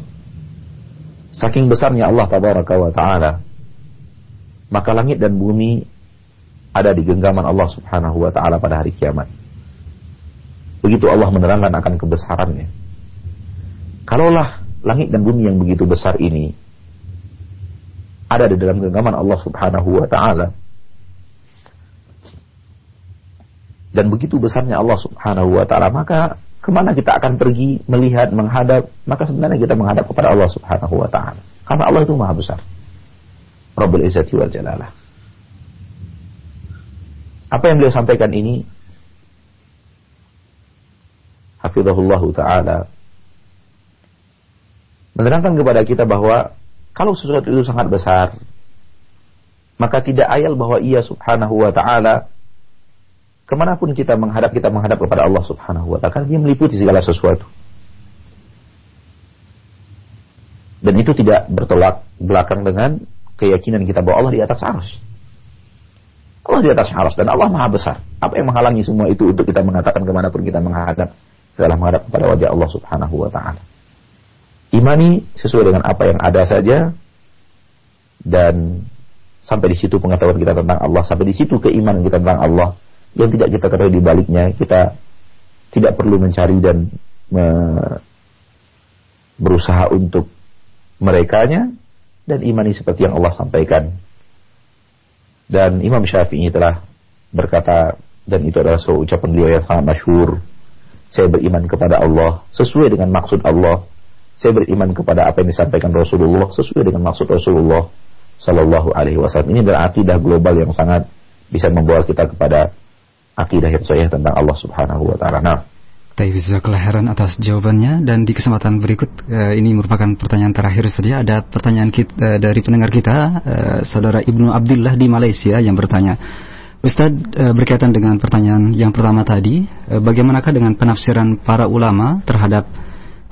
Saking besarnya Allah tabaraka wa taala, maka langit dan bumi ada di genggaman Allah Subhanahu wa taala pada hari kiamat. Begitu Allah menerangkan akan kebesarannya. Kalaulah langit dan bumi yang begitu besar ini ada di dalam genggaman Allah Subhanahu wa taala. Dan begitu besarnya Allah Subhanahu wa taala, maka ke mana kita akan pergi melihat, menghadap, maka sebenarnya kita menghadap kepada Allah Subhanahu wa taala. Karena Allah itu maha besar. Rabbul Izzati wal Jalalah. Apa yang beliau sampaikan ini Hafizahullah Ta'ala menerangkan kepada kita bahwa kalau sesuatu itu sangat besar, maka tidak ayal bahwa ia subhanahu wa ta'ala ke mana pun kita menghadap, kita menghadap kepada Allah subhanahu wa ta'ala. Karena dia meliputi segala sesuatu. Dan itu tidak bertolak belakang dengan keyakinan kita bahwa Allah di atas arus. Allah di atas arus dan Allah maha besar. Apa yang menghalangi semua itu untuk kita mengatakan ke mana pun kita menghadap, setelah menghadap kepada wajah Allah subhanahu wa ta'ala. Imani sesuai dengan apa yang ada saja dan sampai di situ pengetahuan kita tentang Allah, sampai di situ keimanan kita tentang Allah yang tidak kita ketahui di baliknya, kita tidak perlu mencari dan me berusaha untuk merekanya dan imani seperti yang Allah sampaikan. Dan Imam Syafi'i telah berkata dan itu adalah sebuah ucapan beliau yang sangat masyhur. Saya beriman kepada Allah sesuai dengan maksud Allah. Saya beriman kepada apa yang disampaikan Rasulullah sesuai dengan maksud Rasulullah Sallallahu Alaihi Wasallam. Ini adalah akidah global yang sangat bisa membawa kita kepada akidah yang sahih tentang Allah Subhanahu Wa Taala. Nah, Jazakallah kelahiran atas jawabannya dan di kesempatan berikut uh, ini merupakan pertanyaan terakhir saja ada pertanyaan kita, uh, dari pendengar kita uh, saudara Ibnu Abdullah di Malaysia yang bertanya Ustadz berkaitan dengan pertanyaan yang pertama tadi bagaimanakah dengan penafsiran para ulama terhadap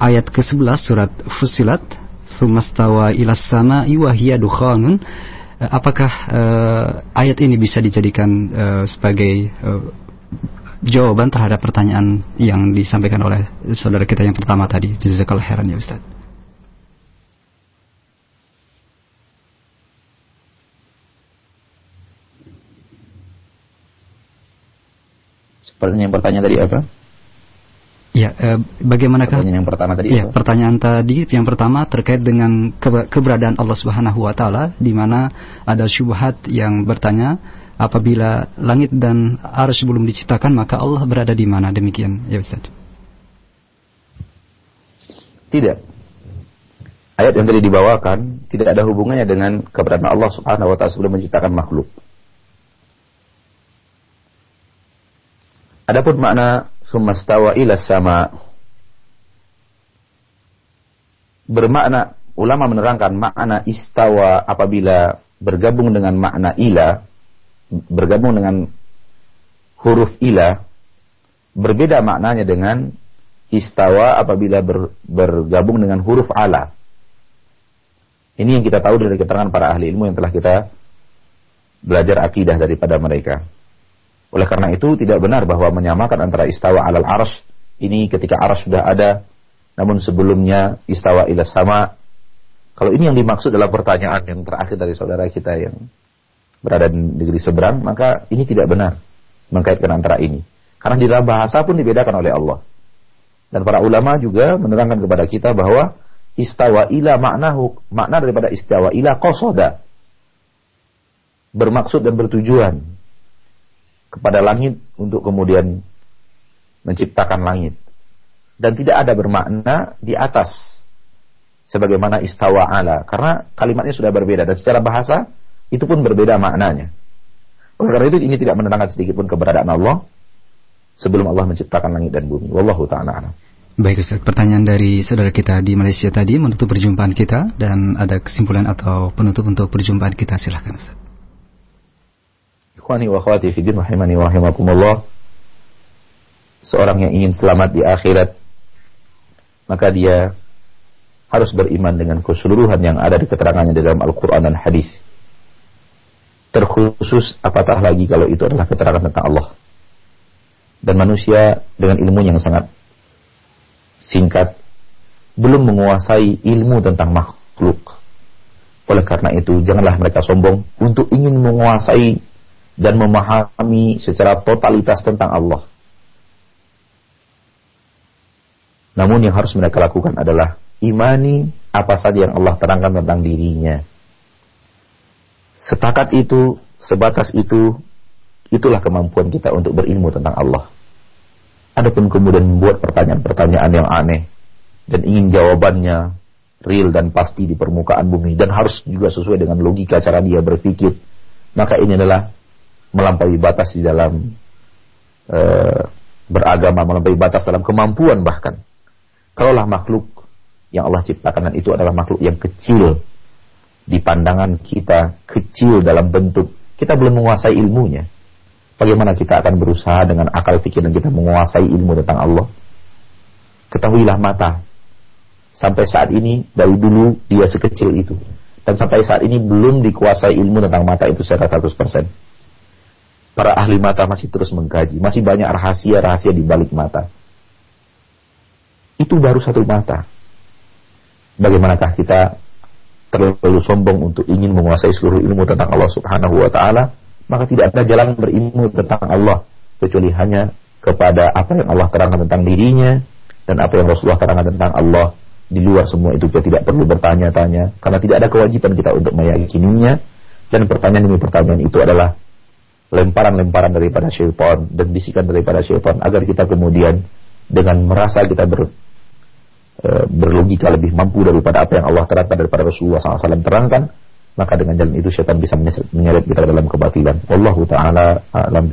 ayat ke-11 surat Fusilat Sumastawa ilas sama iwahiyya dukhanun uh, apakah uh, ayat ini bisa dijadikan uh, sebagai uh, jawaban terhadap pertanyaan yang disampaikan oleh saudara kita yang pertama tadi. Jazakallah heran ya Ustaz. Pertanyaan yang pertanyaan tadi apa? Ya, eh, bagaimanakah? Pertanyaan yang pertama tadi. Ya, apa? pertanyaan tadi yang pertama terkait dengan keberadaan Allah Subhanahu Wa Taala, di mana ada syubhat yang bertanya apabila langit dan arsy belum diciptakan maka Allah berada di mana demikian ya Ustaz tidak ayat yang tadi dibawakan tidak ada hubungannya dengan keberadaan Allah Subhanahu wa taala sebelum menciptakan makhluk Adapun makna sumastawa ila sama bermakna ulama menerangkan makna istawa apabila bergabung dengan makna ila bergabung dengan huruf ila berbeda maknanya dengan istawa apabila ber, bergabung dengan huruf ala. Ini yang kita tahu dari keterangan para ahli ilmu yang telah kita belajar akidah daripada mereka. Oleh karena itu tidak benar bahwa menyamakan antara istawa alal arsh ini ketika arsh sudah ada namun sebelumnya istawa ila sama. Kalau ini yang dimaksud adalah pertanyaan yang terakhir dari saudara kita yang berada di negeri seberang, maka ini tidak benar mengkaitkan antara ini. Karena di dalam bahasa pun dibedakan oleh Allah. Dan para ulama juga menerangkan kepada kita bahwa istawa ila maknahu, makna daripada istawa ila kosoda. Bermaksud dan bertujuan kepada langit untuk kemudian menciptakan langit. Dan tidak ada bermakna di atas sebagaimana istawa ala karena kalimatnya sudah berbeda dan secara bahasa itu pun berbeda maknanya. Oleh karena itu ini tidak menerangkan sedikit pun keberadaan Allah sebelum Allah menciptakan langit dan bumi. Wallahu taala Baik Ustaz, pertanyaan dari saudara kita di Malaysia tadi menutup perjumpaan kita dan ada kesimpulan atau penutup untuk perjumpaan kita silahkan Ustaz. Ikhwani wa akhwati fi din rahimani wa rahimakumullah. Seorang yang ingin selamat di akhirat maka dia harus beriman dengan keseluruhan yang ada di keterangannya dalam Al-Qur'an dan hadis terkhusus apatah lagi kalau itu adalah keterangan tentang Allah. Dan manusia dengan ilmu yang sangat singkat belum menguasai ilmu tentang makhluk. Oleh karena itu, janganlah mereka sombong untuk ingin menguasai dan memahami secara totalitas tentang Allah. Namun yang harus mereka lakukan adalah imani apa saja yang Allah terangkan tentang dirinya Setakat itu, sebatas itu, itulah kemampuan kita untuk berilmu tentang Allah. Adapun kemudian membuat pertanyaan-pertanyaan yang aneh dan ingin jawabannya real dan pasti di permukaan bumi dan harus juga sesuai dengan logika cara dia berpikir, maka ini adalah melampaui batas di dalam uh, beragama, melampaui batas dalam kemampuan bahkan. Kalaulah makhluk yang Allah ciptakan dan itu adalah makhluk yang kecil di pandangan kita kecil dalam bentuk kita belum menguasai ilmunya. Bagaimana kita akan berusaha dengan akal pikiran kita menguasai ilmu tentang Allah? Ketahuilah mata. Sampai saat ini dari dulu dia sekecil itu. Dan sampai saat ini belum dikuasai ilmu tentang mata itu secara 100%. Para ahli mata masih terus mengkaji. Masih banyak rahasia-rahasia di balik mata. Itu baru satu mata. Bagaimanakah kita terlalu sombong untuk ingin menguasai seluruh ilmu tentang Allah Subhanahu wa taala, maka tidak ada jalan berilmu tentang Allah kecuali hanya kepada apa yang Allah terangkan tentang dirinya dan apa yang Rasulullah terangkan tentang Allah di luar semua itu kita tidak perlu bertanya-tanya karena tidak ada kewajiban kita untuk meyakininya dan pertanyaan demi pertanyaan itu adalah lemparan-lemparan daripada syaitan dan bisikan daripada syaitan agar kita kemudian dengan merasa kita ber, e, berlogika lebih mampu daripada apa yang Allah terangkan daripada Rasulullah SAW terangkan maka dengan jalan itu syaitan bisa menyeret kita dalam kebatilan. Wallahu taala a'lam.